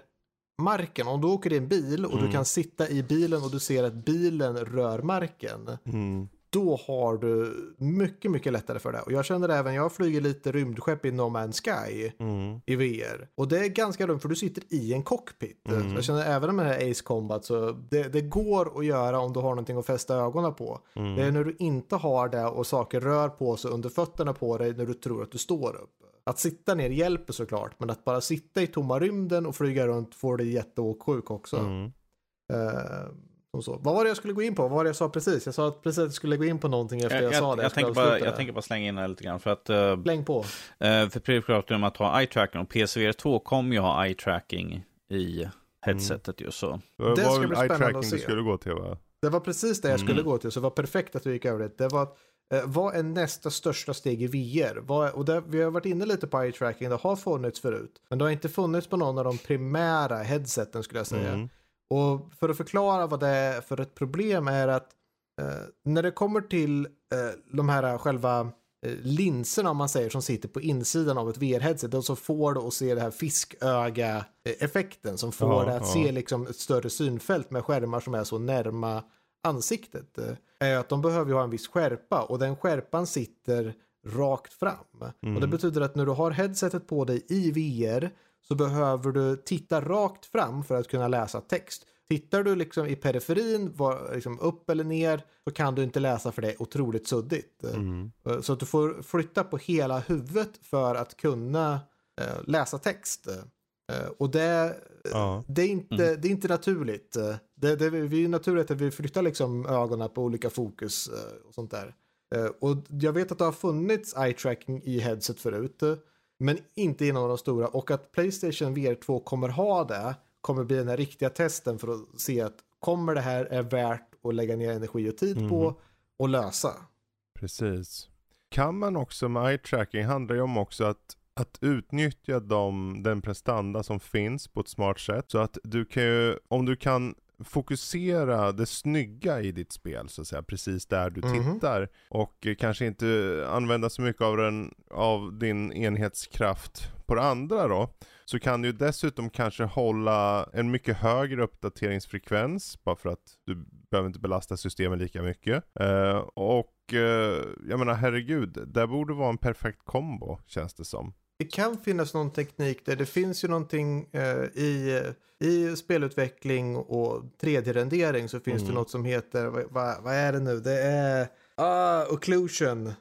marken, om du åker i en bil och mm. du kan sitta i bilen och du ser att bilen rör marken. Mm då har du mycket, mycket lättare för det. Och jag känner även, jag flyger lite rymdskepp i No Man's Sky mm. i VR. Och det är ganska dumt för du sitter i en cockpit. Mm. jag känner även med det här Ace Combat så det, det, går att göra om du har någonting att fästa ögonen på. Mm. Det är när du inte har det och saker rör på sig under fötterna på dig när du tror att du står upp. Att sitta ner hjälper såklart, men att bara sitta i tomma rymden och flyga runt får dig jätteåksjuk också. Uh, och så. Vad var det jag skulle gå in på? Vad var det jag sa precis? Jag sa att precis att jag skulle gå in på någonting efter jag, jag, jag sa det. Jag, jag, tänker bara, jag tänker bara slänga in här lite grann. För att, uh, Släng på. Uh, för pratade om att ha eye-tracking och PSVR 2 kommer ju ha eye-tracking i headsetet mm. ju så. Det var väl eye-tracking du skulle gå till va? Det var precis det jag skulle mm. gå till, så det var perfekt att du gick över det. Det var att eh, vad är nästa största steg i VR? Vad, och det, vi har varit inne lite på eye tracking, det har funnits förut. Men det har inte funnits på någon av de primära headseten skulle jag säga. Mm. Och för att förklara vad det är för ett problem är att eh, när det kommer till eh, de här själva eh, linserna om man säger som sitter på insidan av ett VR-headset så får du att se det här fisköga-effekten som får ja, det att ja. se liksom ett större synfält med skärmar som är så närma ansiktet. Eh, är att de behöver ha en viss skärpa och den skärpan sitter rakt fram. Mm. Och det mm. betyder att när du har headsetet på dig i VR så behöver du titta rakt fram för att kunna läsa text. Tittar du liksom i periferin, var, liksom upp eller ner, så kan du inte läsa för det är otroligt suddigt. Mm. Eh, så att du får flytta på hela huvudet för att kunna uh, läsa text. Uh, och det, ja. det, är inte, mm. det är inte naturligt. Det, det, det är naturligt att vi flyttar liksom ögonen på olika fokus och sånt där. och jag vet att det har funnits eye tracking i headset förut. Men inte inom de stora och att Playstation VR 2 kommer ha det kommer bli den här riktiga testen för att se att kommer det här är värt att lägga ner energi och tid mm. på mhm. och lösa. Precis. kan man också med eye tracking handlar ju om också att att utnyttja de, den prestanda som finns på ett smart sätt. Så att du kan ju, om du kan fokusera det snygga i ditt spel så att säga, precis där du Mhm. tittar. Och kanske inte använda så mycket av, den, av din enhetskraft på det andra då. Så kan du dessutom kanske hålla en mycket högre uppdateringsfrekvens, bara för att du behöver inte belasta systemet lika mycket. Eh, och eh, jag menar herregud, det borde vara en perfekt kombo känns det som. Det kan finnas någon teknik där det finns ju någonting eh, i, i spelutveckling och 3D-rendering så finns Mm. det något som heter, vad, vad, vad är det nu? Det är ah, occlusion. Eh,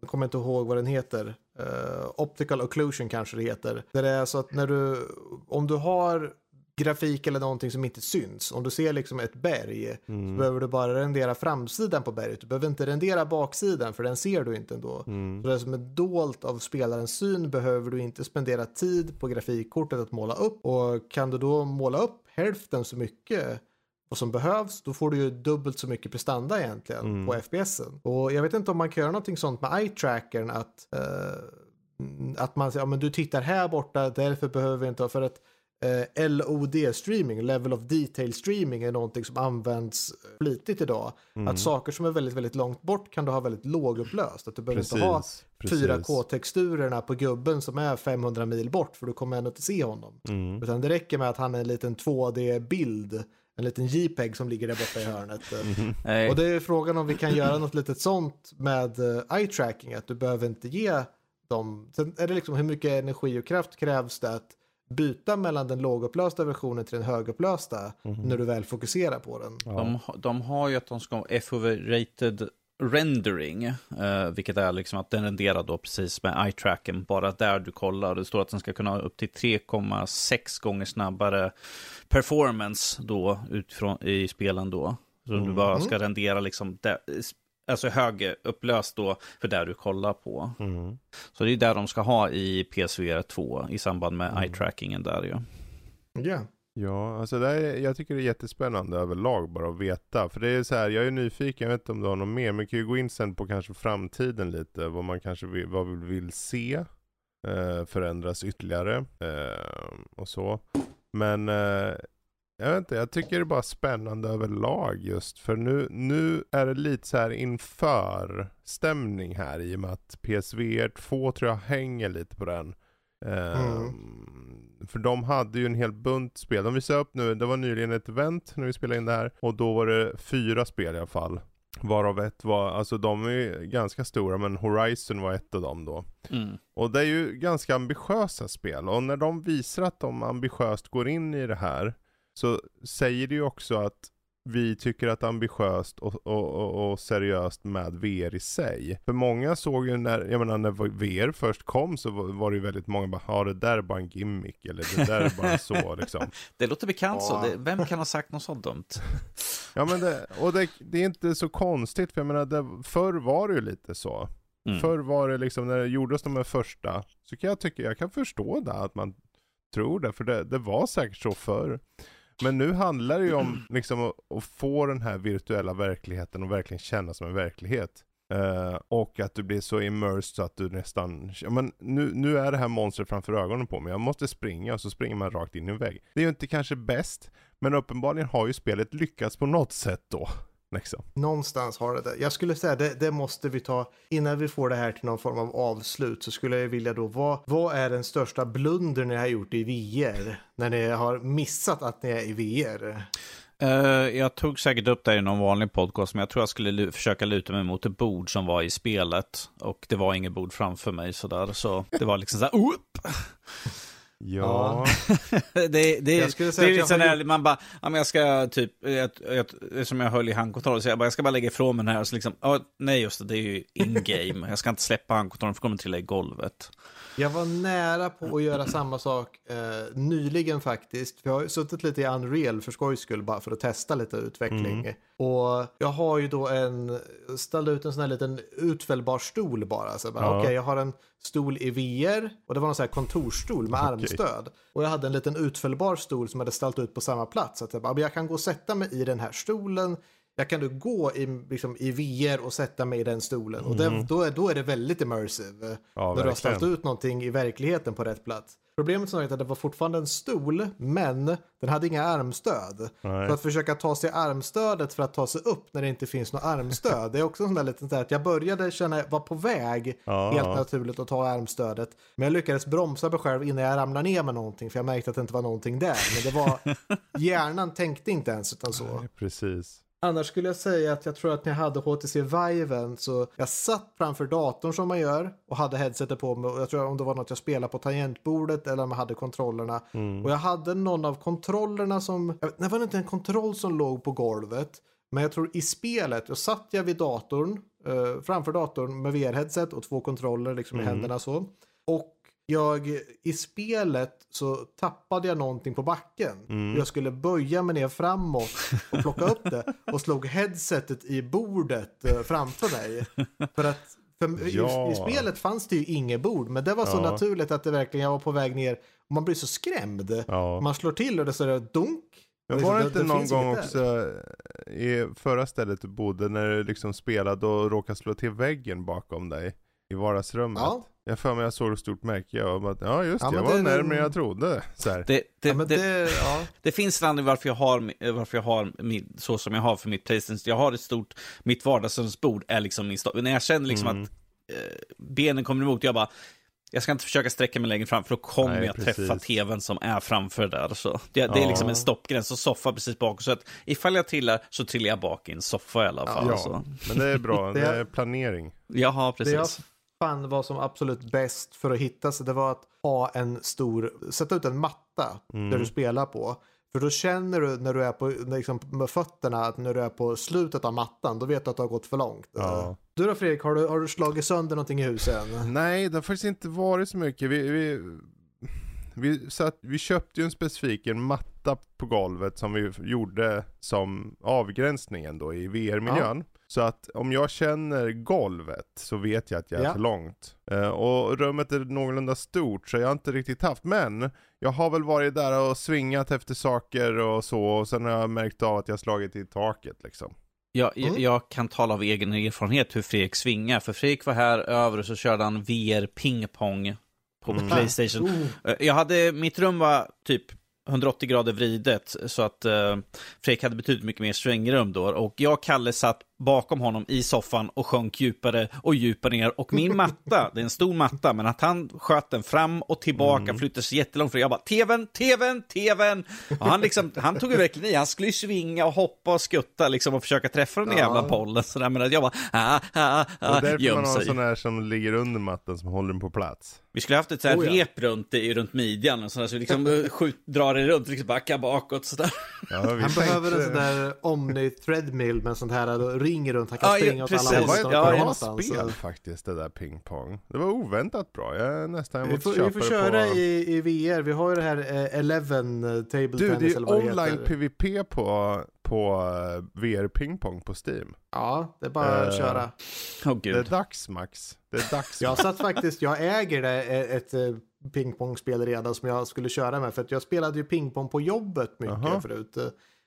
jag kommer inte ihåg vad den heter. Eh, optical occlusion kanske det heter. Där det är så att när du, om du har grafik eller någonting som inte syns, om du ser liksom ett berg så Mm. behöver du bara rendera framsidan på berget. Du behöver inte rendera baksidan för den ser du inte ändå. Mm. Så det som är dolt av spelarens syn behöver du inte spendera tid på grafikkortet att måla upp. Och kan du då måla upp hälften så mycket vad som behövs, då får du ju dubbelt så mycket prestanda egentligen Mm. på FPSen. Och jag vet inte om man kan göra någonting sånt med eye-trackern att, eh, att man säger, ja men du tittar här borta, därför behöver vi inte ha, för att eh, LOD-streaming, level of detail streaming, är någonting som används flitigt idag. Mm. Att saker som är väldigt, väldigt långt bort kan du ha väldigt lågupplöst. Att du behöver Precis. inte ha precis. 4K-texturerna på gubben som är 500 mil bort för du kommer ändå inte se honom. Mm. Utan det räcker med att han är en liten 2D-bild, en liten JPEG som ligger där borta i hörnet. Nej. Och det är frågan om vi kan göra något litet sånt med uh, eye tracking, att du behöver inte ge dem, sen är det liksom hur mycket energi och kraft krävs det att byta mellan den lågupplösta versionen till den högupplösta när du väl fokuserar på den. Ja. De, de har ju att de ska ha FOV-rated rendering, eh, vilket är liksom att den renderar då precis med eye-tracken, bara där du kollar. Det står att den ska kunna ha upp till 3,6 gånger snabbare performance då utifrån i spelen då. Så du bara ska rendera liksom, där, alltså högupplöst då för där du kollar på. Mm. Så det är där de ska ha i PSVR 2 i samband med eye-trackingen där ju. Ja. Ja, alltså det är, jag tycker det är jättespännande överlag bara att veta. För det är så här, jag är nyfiken, jag vet inte om du har något mer, men vi kan ju gå in sen på kanske framtiden lite, vad man kanske vill, vad vi vill se eh, förändras ytterligare eh, och så. Men eh, jag vet inte, jag tycker det är bara spännande överlag just för nu, nu är det lite så här inför stämning här i och med att PSVR 2 tror jag hänger lite på den. Ehm, För de hade ju en hel bunt spel. De visade upp nu, det var nyligen ett event när vi spelade in det här. Och då var det fyra spel i alla fall. Varav ett var, alltså de är ganska stora men Horizon var ett av dem då. Mm. Och det är ju ganska ambitiösa spel. Och när de visar att de ambitiöst går in i det här. Så säger det ju också att vi tycker att ambitiöst och, och, och, seriöst med VR i sig. För många såg ju när, jag menar när VR först kom så var, det ju väldigt många bara, ja det där är bara en gimmick eller det där är bara så liksom. Det låter bekant Ja. så. Vem kan ha sagt något sånt dumt? Ja men det, och det, det är inte så konstigt för jag menar det, förr var det ju lite så. Mm. Förr var det liksom när det gjordes de här första, så kan jag tycka, jag kan förstå det att man tror det, för det, det var säkert så förr. Men nu handlar det ju om liksom att, att få den här virtuella verkligheten och verkligen känna som en verklighet. Uh, och att du blir så immersed så att du nästan, ja, men nu, nu är det här monstret framför ögonen på mig, jag måste springa och så springer man rakt in i en vägg. Det är ju inte kanske bäst, men uppenbarligen har ju spelet lyckats på något sätt då. Liksom. Någonstans har det det. Jag skulle säga det, det måste vi ta innan vi får det här till någon form av avslut så skulle jag vilja då vad, vad är den största blunder ni har gjort i VR? När ni har missat att ni är i VR? Eh, jag tog säkert upp det i någon vanlig podcast, men jag tror jag skulle lu- försöka luta mig mot ett bord som var i spelet. Och det var inget bord framför mig sådär, så det var liksom så här, upp! Ja. det, det, Jag skulle säga det är lite har här, man bara, ja, men jag ska typ, jag, jag, som jag höll i handkontrollen, så jag bara, jag ska bara lägga ifrån mig den här, och så liksom, ja, nej just det, det är ju in-game, jag ska inte släppa handkontrollen för kommer trilla i golvet. Jag var nära på att göra samma sak eh, nyligen faktiskt. För jag har ju suttit lite i Unreal för skojs skull bara för att testa lite utveckling. Och jag har ju då en, ställde ut en sån här liten utfällbar stol bara. Så bara, Ja. okej, jag har en stol i VR och det var en sån här kontorsstol med armstöd. Och jag hade en liten utfällbar stol som hade ställt ut på samma plats. Så att jag bara, jag kan gå och sätta mig i den här stolen jag kan nu gå i, liksom, i VR och sätta mig i den stolen. Och det, Mm. då, är, då är det väldigt immersive. eh, Ja, när du har ställt ut någonting i verkligheten på rätt plats. Problemet som sagt är att det var fortfarande en stol, men den hade inga armstöd. Nej. Så att försöka ta sig armstödet för att ta sig upp när det inte finns något armstöd. Det är också en sån där liten att jag började känna, var på väg Ja. helt naturligt att ta armstödet. Men jag lyckades bromsa mig själv innan jag ramlade ner med någonting för jag märkte att det inte var någonting där. Men det var, hjärnan tänkte inte ens utan så. Nej, Precis. Annars skulle jag säga att jag tror att när jag hade HTC Viven så jag satt framför datorn som man gör och hade headsetet på mig och jag tror om det var något jag spelade på tangentbordet eller om jag hade kontrollerna. Mm. Och jag hade någon av kontrollerna som, jag vet, det var inte en kontroll som låg på golvet. Men jag tror i spelet, då satt jag vid datorn, eh, framför datorn med VR-headset och två kontroller liksom i Mm. händerna så. Och jag, i spelet så tappade jag någonting på backen. Mm. Jag skulle böja mig ner framåt och plocka upp det och slog headsetet i bordet eh, framför mig. För att för Ja. i, i spelet fanns det ju inget bord, men det var så Ja. naturligt att det verkligen, jag var på väg ner och man blir så skrämd. Ja. Man slår till och det så är det dunk. Men var det inte det någon gång inget där. också eh, i förra stället du bodde när du liksom spelade och råkade slå till väggen bakom dig i vardagsrummet? Ja. Jag för mig jag såg ett stort märke och bara, ja just Ja, det, jag men var det- närmare jag trodde. Så här. Det, det, Ja, det, det, ja. det finns en anledning varför jag har, varför jag har min, så som jag har för mitt Playstation. Jag har ett stort, mitt vardagsrumsbord är liksom min. När jag känner liksom Mm. att eh, benen kommer emot, jag bara, jag ska inte försöka sträcka mig längre fram för då kommer Nej, jag precis. träffa tvn som är framför där. Så det, det är Ja. liksom en stoppgräns och soffa precis bakom. Så att ifall jag trillar så trillar jag bak i en soffa i alla fall. Ja, Så. men det är bra, Det är- planering. Jaha, Det jag precis. Fann var som absolut bäst för att hitta sig, det var att ha en stor, sätta ut en matta Mm. där du spelar på. För då känner du när du är på, liksom, med fötterna, att när du är på slutet av mattan, då vet du att du har gått för långt. Ja. Du då Fredrik, har du, har du slagit sönder någonting i husen? Nej, det har faktiskt inte varit så mycket. Vi, vi, vi, satt, vi köpte ju en specifik en matta på golvet som vi gjorde som avgränsningen då i VR-miljön. Så att om jag känner golvet så vet jag att jag är Ja. för långt. Eh, och rummet är någorlunda stort så jag har inte riktigt haft. Men jag har väl varit där och svingat efter saker och så. Och sen har jag märkt av att jag har slagit i taket liksom. Jag, Mm. jag, jag kan tala av egen erfarenhet hur Fredrik svingar. För Fredrik var här över och så körde han VR pingpong på Mm. Playstation. Eh, Jag hade, mitt rum var typ 180 grader vridet så att eh, Fredrik hade betydligt mycket mer svängrum då. Och jag och Kalle satt bakom honom i soffan och sjönk djupare och djupare ner. Och min matta, det är en stor matta, men att han sköt den fram och tillbaka, Mm. flyttade sig jättelångt. För jag bara, tvn, tvn, tvn. Och han, liksom, han tog ju verkligen i, han skulle ju svinga och hoppa och skutta liksom och försöka träffa den Ja. jävla pollen. Så men att jag bara, ah, ah, Det ah, är därför man har sån här som ligger under mattan som håller den på plats. Vi skulle haft ett så här Oh, ja. rep runt, i- runt midjan, och sådär, så vi liksom eh, skjut, drar det runt, liksom backa bakåt sådär. Ja, han behöver en sån där Omni-treadmill med sånt här ring runt. Han kan Ja, ja, springa åt precis. alla Det håll. var utan ett att bra spel faktiskt, det där pingpong. Det var oväntat bra. Jag är nästan Vi emot får, köpa vi får det köra på... i, i VR. Vi har ju det här eh, Eleven eh, Table Du, det Tennis är eller vad det online heter. PVP på, på eh, VR-pingpong på Steam. Ja, det är bara att Eh, köra. Åh Det är dags Max. Det är dags. Jag satt faktiskt, jag äger det, ett eh, pingpongspel redan som jag skulle köra med. För att jag spelade ju pingpong på jobbet mycket Aha. förut.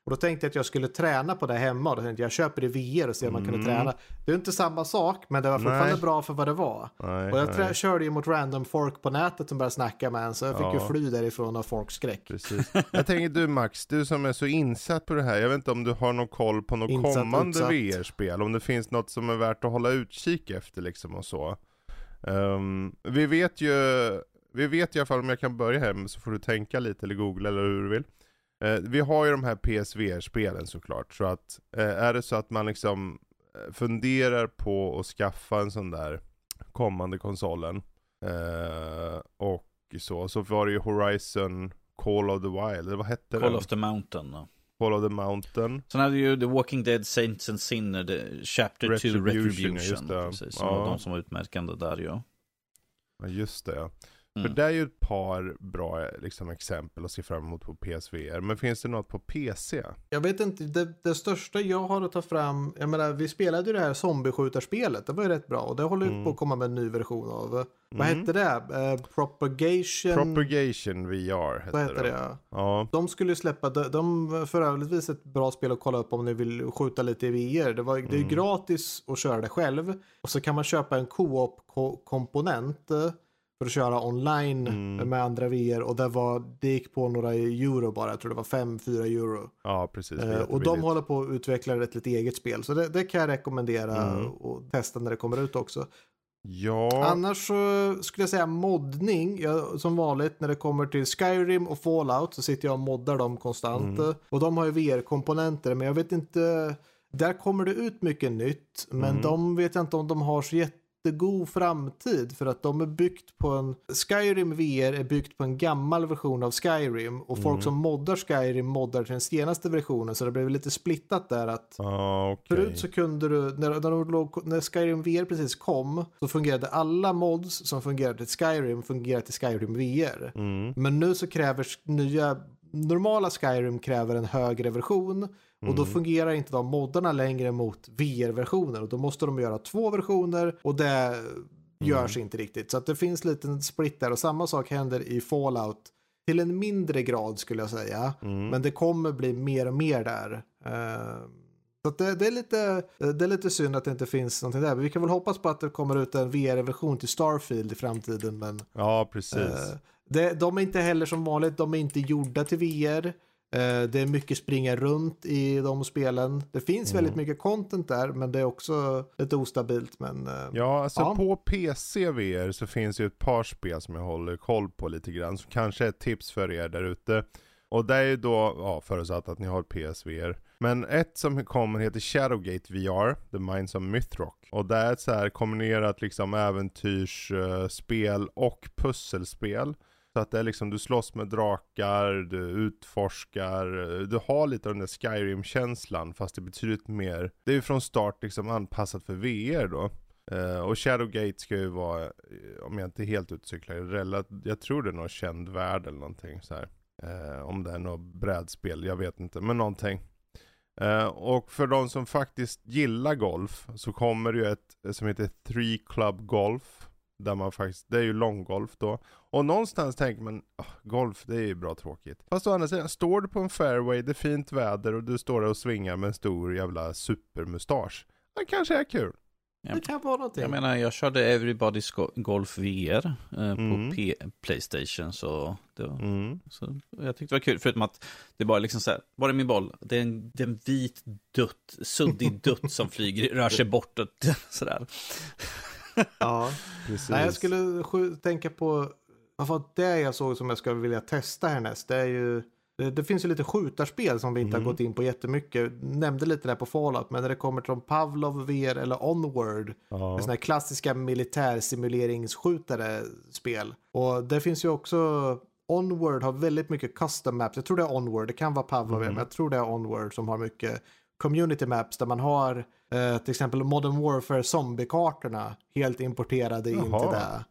Och då tänkte jag att jag skulle träna på det hemma. Och då tänkte jag, jag köper det VR och ser om man kunde Mm. träna. Det är inte samma sak, men det var fortfarande Nej. bra för vad det var. Nej, Och jag nej, körde ju mot random folk på nätet som började snacka med en. Så jag fick Ja. ju fly därifrån av folkskräck. Precis. Jag tänker du Max, du som är så insatt på det här. Jag vet inte om du har någon koll på något Insatt, kommande. VR-spel. Om det finns något som är värt att hålla utkik efter liksom och så. Ehm, vi vet ju, vi vet i alla fall om jag kan börja här så får du tänka lite eller googla eller hur du vill. Eh, vi har ju de här PSVR-spelen såklart. Så att eh, är det så att man liksom eh, funderar på att skaffa en sån där kommande konsolen. och så, så var det ju Horizon Call of the Wild, eller vad hette Call den? of the Mountain. Call of the Mountain. Sen hade ju The Walking Dead, Saints and Sinner, the Chapter 2 Retribution, Retribution. ja, just det. Precis, som Ja. var de som var utmärkande där ju. Ja just det ja. För det är ju ett par bra liksom, exempel att se fram emot på PSVR. Men finns det något på PC? Jag vet inte, det, det största jag har att ta fram, jag menar vi spelade ju det här zombieskjutarspelet, det var ju rätt bra och det håller ju Mm. på att komma med en ny version av. Vad Mm. hette det? Eh, Propagation? Propagation VR hette Vad heter det? det. Ja. De skulle ju släppa, de, de för övrigt ett bra spel att kolla upp om ni vill skjuta lite i VR. Det, var, det är ju Mm. gratis att köra det själv. Och så kan man köpa en co-op-komponent eh, för att köra online Mm. med andra VR. Och det, var, det gick på några euro bara, jag tror det var 5-4 euro. ja, precis. Eh, och de håller på att utveckla ett litet eget spel. Så det, det kan jag rekommendera Mm. och testa när det kommer ut också. Ja, Annars så skulle jag säga moddning. Jag, som vanligt när det kommer till Skyrim och Fallout så sitter jag och moddar dem konstant. Mm. Och de har ju VR-komponenter men jag vet inte. Där kommer det ut mycket nytt. Men Mm. de vet jag inte om de har så jättegod framtid. För att de är byggt på en... Skyrim VR är byggt på en gammal version av Skyrim. Och Mm. folk som moddar Skyrim moddar till den senaste versionen. Så det blev lite splittat där att ja okej. Förut så kunde du, när, när, de låg, när Skyrim VR precis kom, så fungerade alla mods som fungerade till Skyrim fungerade till Skyrim VR. Mm. Men nu så kräver nya, normala Skyrim kräver en högre version och då Mm. fungerar inte de moddarna längre mot VR-versionen och då måste de göra två versioner och det görs inte riktigt. Så att det finns lite split där och samma sak händer i Fallout till en mindre grad skulle jag säga. Mm. Men det kommer bli mer och mer där. Eh, så det, det, är lite, det är lite synd att det inte finns någonting där. Men vi kan väl hoppas på att det kommer ut en VR-version till Starfield i framtiden. Men Ja, precis. eh, det, de är inte heller som vanligt, de är inte gjorda till VR. Eh, det är mycket springa runt i de spelen. Det finns Mm. väldigt mycket content där, men det är också lite ostabilt. Men, eh, Ja, alltså Ja. på PC VR så finns ju ett par spel som jag håller koll på lite grann. Som kanske är ett tips för er där ute. Och det är ju då, ja förutsatt att ni har PSVR. Men ett som kommer heter Shadowgate VR, The Minds of Mythrock. Och det är ett så här kombinerat liksom äventyrsspel och pusselspel. Så att det är liksom, du slåss med drakar, du utforskar, du har lite av den där Skyrim-känslan fast det är betydligt mer. Det är ju från start liksom anpassat för VR då. Uh, och Shadowgate ska ju vara, eh, om jag inte är helt utcyklar, jag tror det är någon känd värld eller någonting så här. Uh, om det är något brädspel, jag vet inte, men någonting. Uh, och för de som faktiskt gillar golf så kommer det ju ett som heter Three Club Golf. Där man faktiskt, det är ju långgolf då. Och någonstans tänker man, "Ah, golf det är ju bra tråkigt. Fast å andra sidan, står du på en fairway, det är fint väder och du står där och svingar med en stor jävla supermustasch. Det kanske är kul. det kan vara någonting. Jag menar, jag körde Everybody's Go- Golf VR eh, på Mm. P- Playstation, så, det var, Mm. så jag tyckte det var kul. Förutom att det bara liksom så här, var är min boll? Det är en, det är en vit dutt, suddig dutt som flyger, rör sig bortåt sådär. ja. Precis. Nej, jag skulle tänka på, var det jag såg som jag skulle vilja testa härnäst? Det är ju, det, det finns ju lite skjutarspel som vi inte Mm. har gått in på jättemycket. Nämnde lite där på Fallout, men när det kommer till de Pavlov VR eller Onward, Ja. sådana här klassiska militärsimuleringsskjutare spel. Och det finns ju också, Onward har väldigt mycket custom maps. Jag tror det är Onward, det kan vara Pavlov, Mm. men jag tror det är Onward som har mycket community maps där man har eh, till exempel Modern Warfare zombiekartorna helt importerade in Jaha. till det.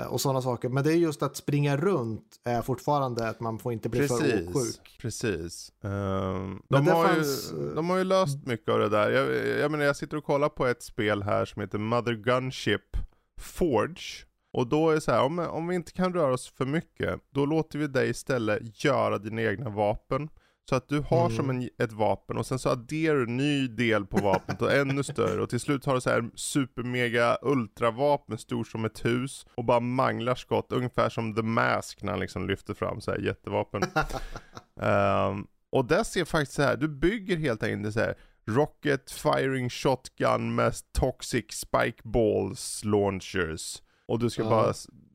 Eh, Och sådana saker. Men det är just att springa runt är fortfarande att man får inte bli för Precis, åksjuk. precis. Ehm, Men de, har fanns, ju, eh, de har ju löst mycket av det där. Jag, jag menar jag sitter och kollar på ett spel här som heter Mother Gunship Forge. Och då är det så här, om, om vi inte kan röra oss för mycket, då låter vi dig istället göra dina egna vapen. Så att du har Mm. som en, ett vapen och sen så adderar du en ny del på vapnet och ännu större och till slut har du så här super mega ultravapen stor som ett hus och bara manglar skott ungefär som The Mask när han liksom lyfter fram så här jättevapen. Ehm, och där ser faktiskt så här, du bygger helt enkelt så här Rocket Firing Shotgun med Toxic Spike Balls Launchers. Och du ska Ja. bara,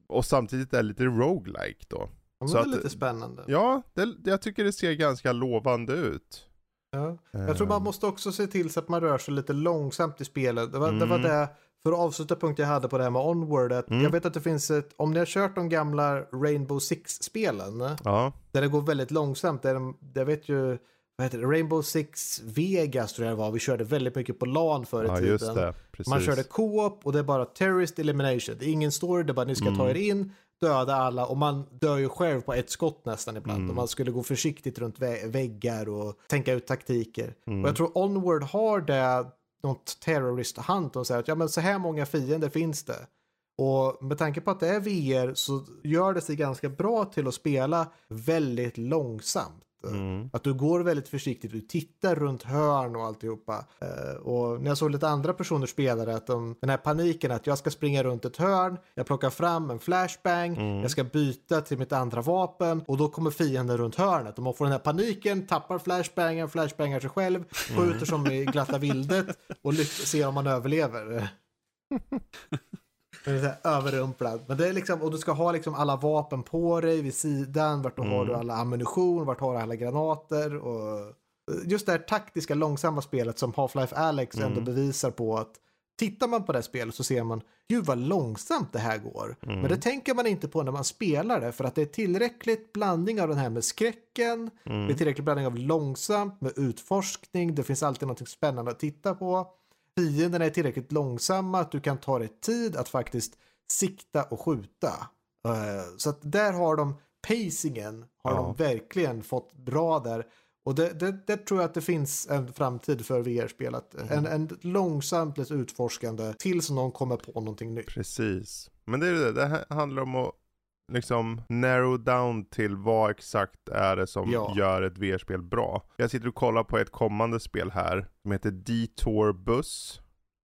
och samtidigt är det lite roguelike då. Ja, Så det är att- lite spännande. Ja, det, jag tycker det ser ganska lovande ut. Ja. Jag tror man Ehm, måste också se till så att man rör sig lite långsamt i spelet. Det var, det, var Mm. det, för att avsluta punkten jag hade på det här med Onward, att Mm. jag vet att det finns ett, om ni har kört de gamla Rainbow Six-spelen, Ja, där det går väldigt långsamt, där de, jag vet ju, vad heter det, Rainbow Six Vegas tror jag det var, vi körde väldigt mycket på LAN förr i ja tiden. det. Man körde co-op och det är bara terrorist elimination. Det är ingen story, det är bara ni ska ta Mm. er in, döda alla och man dör ju själv på ett skott nästan ibland. Mm. Och man skulle gå försiktigt runt vä väggar och tänka ut taktiker. Mm. Och jag tror Onward har det, något terrorist hunt och säger att ja men så här många fiender finns det. Och med tanke på att det är VR så gör det sig ganska bra till att spela väldigt långsamt. Mm. Att du går väldigt försiktigt, du tittar runt hörn och alltihopa. Eh, och när jag såg lite andra personer spela att de, den här paniken att jag ska springa runt ett hörn, jag plockar fram en flashbang, Mm. jag ska byta till mitt andra vapen och då kommer fienden runt hörnet. Och man får den här paniken, tappar flashbangen, flashbangar sig själv, skjuter som i glatta vildet och lyckas se om man överlever. Är så överrumplad. Men det är liksom, och du ska ha liksom alla vapen på dig vid sidan. Vart har du alla ammunition, vart har du alla granater. Och just det här taktiska långsamma spelet som Half-Life Alex ändå bevisar på att tittar man på det här spelet så ser man gud vad långsamt det här går. Men det tänker man inte på när man spelar det för att det är tillräckligt blandning av den här med skräcken, det är tillräckligt blandning av långsamt med utforskning, det finns alltid något spännande att titta på. Fienderna är tillräckligt långsamma att du kan ta dig tid att faktiskt sikta och skjuta. Eh, Så att där har de pacingen har Ja. de verkligen fått bra där. Och det, det, det tror jag att det finns en framtid för VR-spel. Att En, en långsamt utforskande tills någon kommer på någonting nytt. Precis. Men det är det, det handlar om att liksom narrow down till vad exakt är det som Ja. gör ett VR-spel bra. Jag sitter och kollar på ett kommande spel här som heter Detour Bus.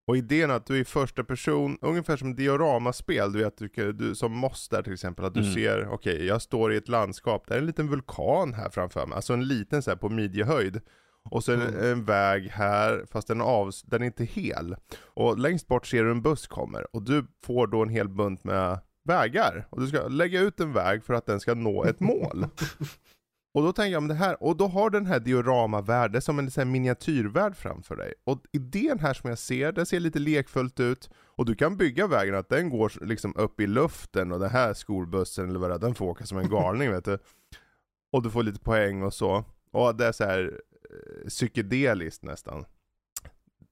Och idén att du är i första person, ungefär som dioramaspel, du vet, du, du, som Moss där till exempel, att du Mm. ser, okej, jag står i ett landskap, där är en liten vulkan här framför mig, alltså en liten så här på midjehöjd. Och så en, Mm. en väg här, fast den, är av, den är inte hel. Och längst bort ser du en buss kommer, och du får då en hel bunt med vägar. Och du ska lägga ut en väg för att den ska nå ett mål. Och då tänker jag om det här, och då har den här är som en sån miniatyrvärld framför dig. Och idén här som jag ser, det ser lite lekfullt ut. Och du kan bygga vägen att den går liksom upp i luften och den här skolbussen eller vad det är, den får åka som en galning vet du. Och du får lite poäng och så. Och det är så här eh, psykedeliskt nästan.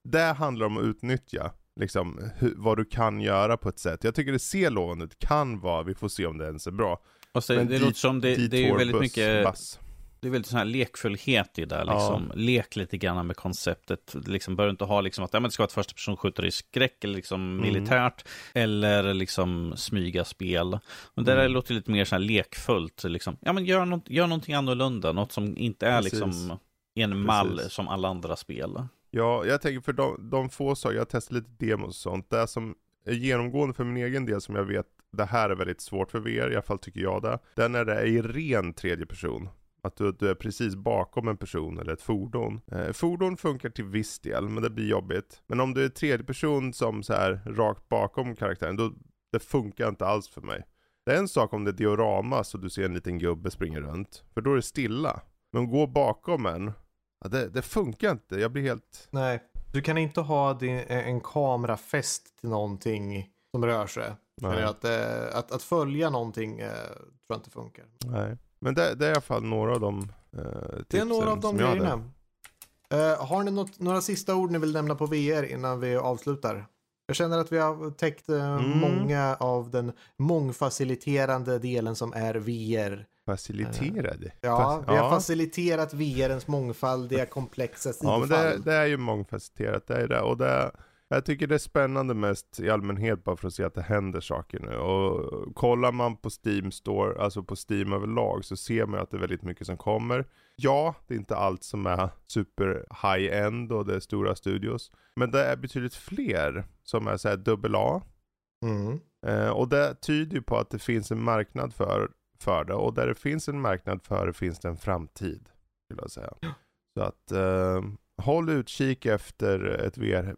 Det handlar om att utnyttja liksom hur, vad du kan göra på ett sätt. Jag tycker det ser lovande ut, kan vara, vi får se om det ens är bra. Och så, Men det dit- låter som det, det är ju väldigt mycket bass. Det är väldigt sån här lekfullhet i det, Ja. liksom. Lek lite grann med konceptet. Liksom, bör inte ha liksom att ja, men det ska vara ett första person skjuter i skräck eller liksom Mm. militärt. Eller liksom smyga spel. Men det där Mm. låter lite mer så här lekfullt. Liksom. Ja, men gör, något, gör någonting annorlunda. Något som inte är Precis. liksom en mall Precis. som alla andra spel. Ja, jag tänker för de, de få saker, jag har testat lite demos och sånt, det som är genomgående för min egen del som jag vet, det här är väldigt svårt för VR, i alla fall tycker jag det. Det är när det är i ren tredje person. Att du, du är precis bakom en person eller ett fordon. Eh, fordon funkar till viss del, men det blir jobbigt. Men om du är tredje person som så här rakt bakom karaktären, då det funkar inte alls för mig. Det är en sak om det är diorama så du ser en liten gubbe springa runt, för då är det stilla. Men gå bakom en, det, det funkar inte. Jag blir helt... Nej, du kan inte ha din, en kamera fäst till någonting som rör sig. Eller att, eh, att, att följa någonting eh, tror jag inte funkar. Nej. Men det, det är i alla fall några av de eh, Det är några av de tipsen grejerna. Eh, har ni något, några sista ord ni vill nämna på VR innan vi avslutar? Jag känner att vi har täckt eh, Mm. många av den mångfaciliterande delen som är VR. Faciliterade. Ja, Fa- vi har faciliterat VRens mångfaldiga komplexa Ja men sidofall. det, det är ju mångfacetterat, det är det. Och det, jag tycker det är spännande mest i allmänhet bara för att se att det händer saker nu. Och kollar man på Steam Store, alltså på Steam överlag, så ser man att det är väldigt mycket som kommer. Ja, det är inte allt som är super high-end och det är stora studios. Men det är betydligt fler som är såhär dubbel A. Mm. Eh, och det tyder ju på att det finns en marknad för, för det. Och där det finns en marknad för det finns det en framtid. Vill jag säga. Så att eh, håll utkik efter ett VR,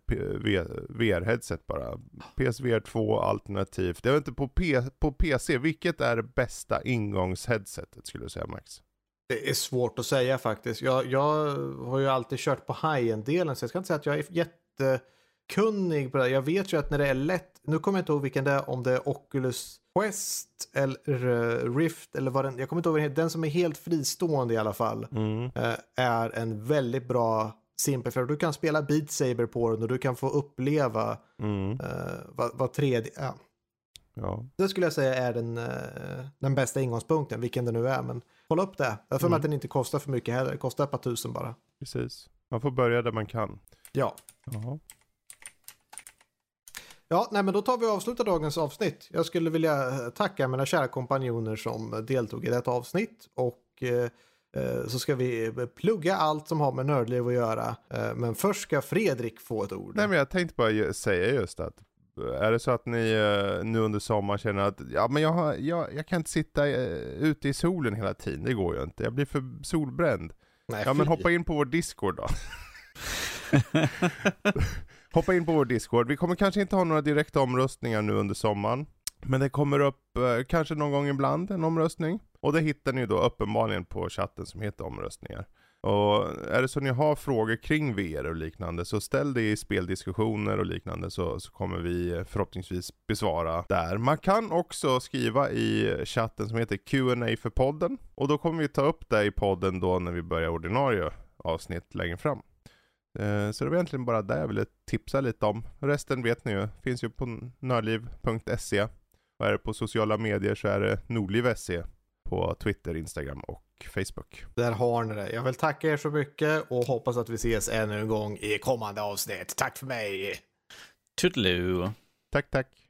VR-headset bara. PSVR 2 alternativt. Jag vet inte på, P, på PC, vilket är det bästa ingångsheadsetet skulle du säga Max? Det är svårt att säga faktiskt. Jag, jag har ju alltid kört på high-end-delen så jag ska inte säga att jag är jättekunnig på det. Jag vet ju att när det är lätt, nu kommer jag inte ihåg vilken det är, om det är Oculus Quest eller eh, Rift eller vad den, jag kommer inte ihåg den som är helt fristående i alla fall, eh, är en väldigt bra simpel, för du kan spela Beat Saber på den och du kan få uppleva Mm. eh, vad, vad 3D, ja, Ja. Det skulle jag säga är den, eh, den bästa ingångspunkten, vilken det nu är. Men kolla upp det. Jag får mm. att den inte kostar för mycket heller. Det kostar ett par tusen bara. Precis. Man får börja där man kan. Ja. Jaha. Ja, nej men då tar vi och avslutar dagens avsnitt. Jag skulle vilja eh, tacka mina kära kompanjoner som deltog i detta avsnitt och eh, eh, så ska vi plugga allt som har med nördliv att göra. Eh, men först ska Fredrik få ett ord. Nej men jag tänkte bara säga just att är det så att ni eh, nu under sommaren känner att ja, men jag, har, jag, jag kan inte sitta eh, ute i solen hela tiden, det går ju inte. Jag blir för solbränd. Nej, ja men hoppa in på vår Discord då. hoppa in på vår Discord. Vi kommer kanske inte ha några direkta omröstningar nu under sommaren. Men det kommer upp eh, kanske någon gång ibland en omröstning. Och det hittar ni då uppenbarligen på chatten som heter omröstningar. Och är det så att ni har frågor kring VR och liknande så ställ det i speldiskussioner och liknande så, så kommer vi förhoppningsvis besvara där. Man kan också skriva i chatten som heter Q&A för podden och då kommer vi ta upp det i podden då när vi börjar ordinarie avsnitt längre fram. Eh, så det var egentligen bara det jag ville tipsa lite om. Resten vet ni ju, finns ju på nördliv.se. Och är det på sociala medier så är det nordliv.se på Twitter, Instagram och Facebook. Där har ni det. Jag vill tacka er så mycket och hoppas att vi ses ännu en gång i kommande avsnitt. Tack för mig! Toodaloo! Tack, tack!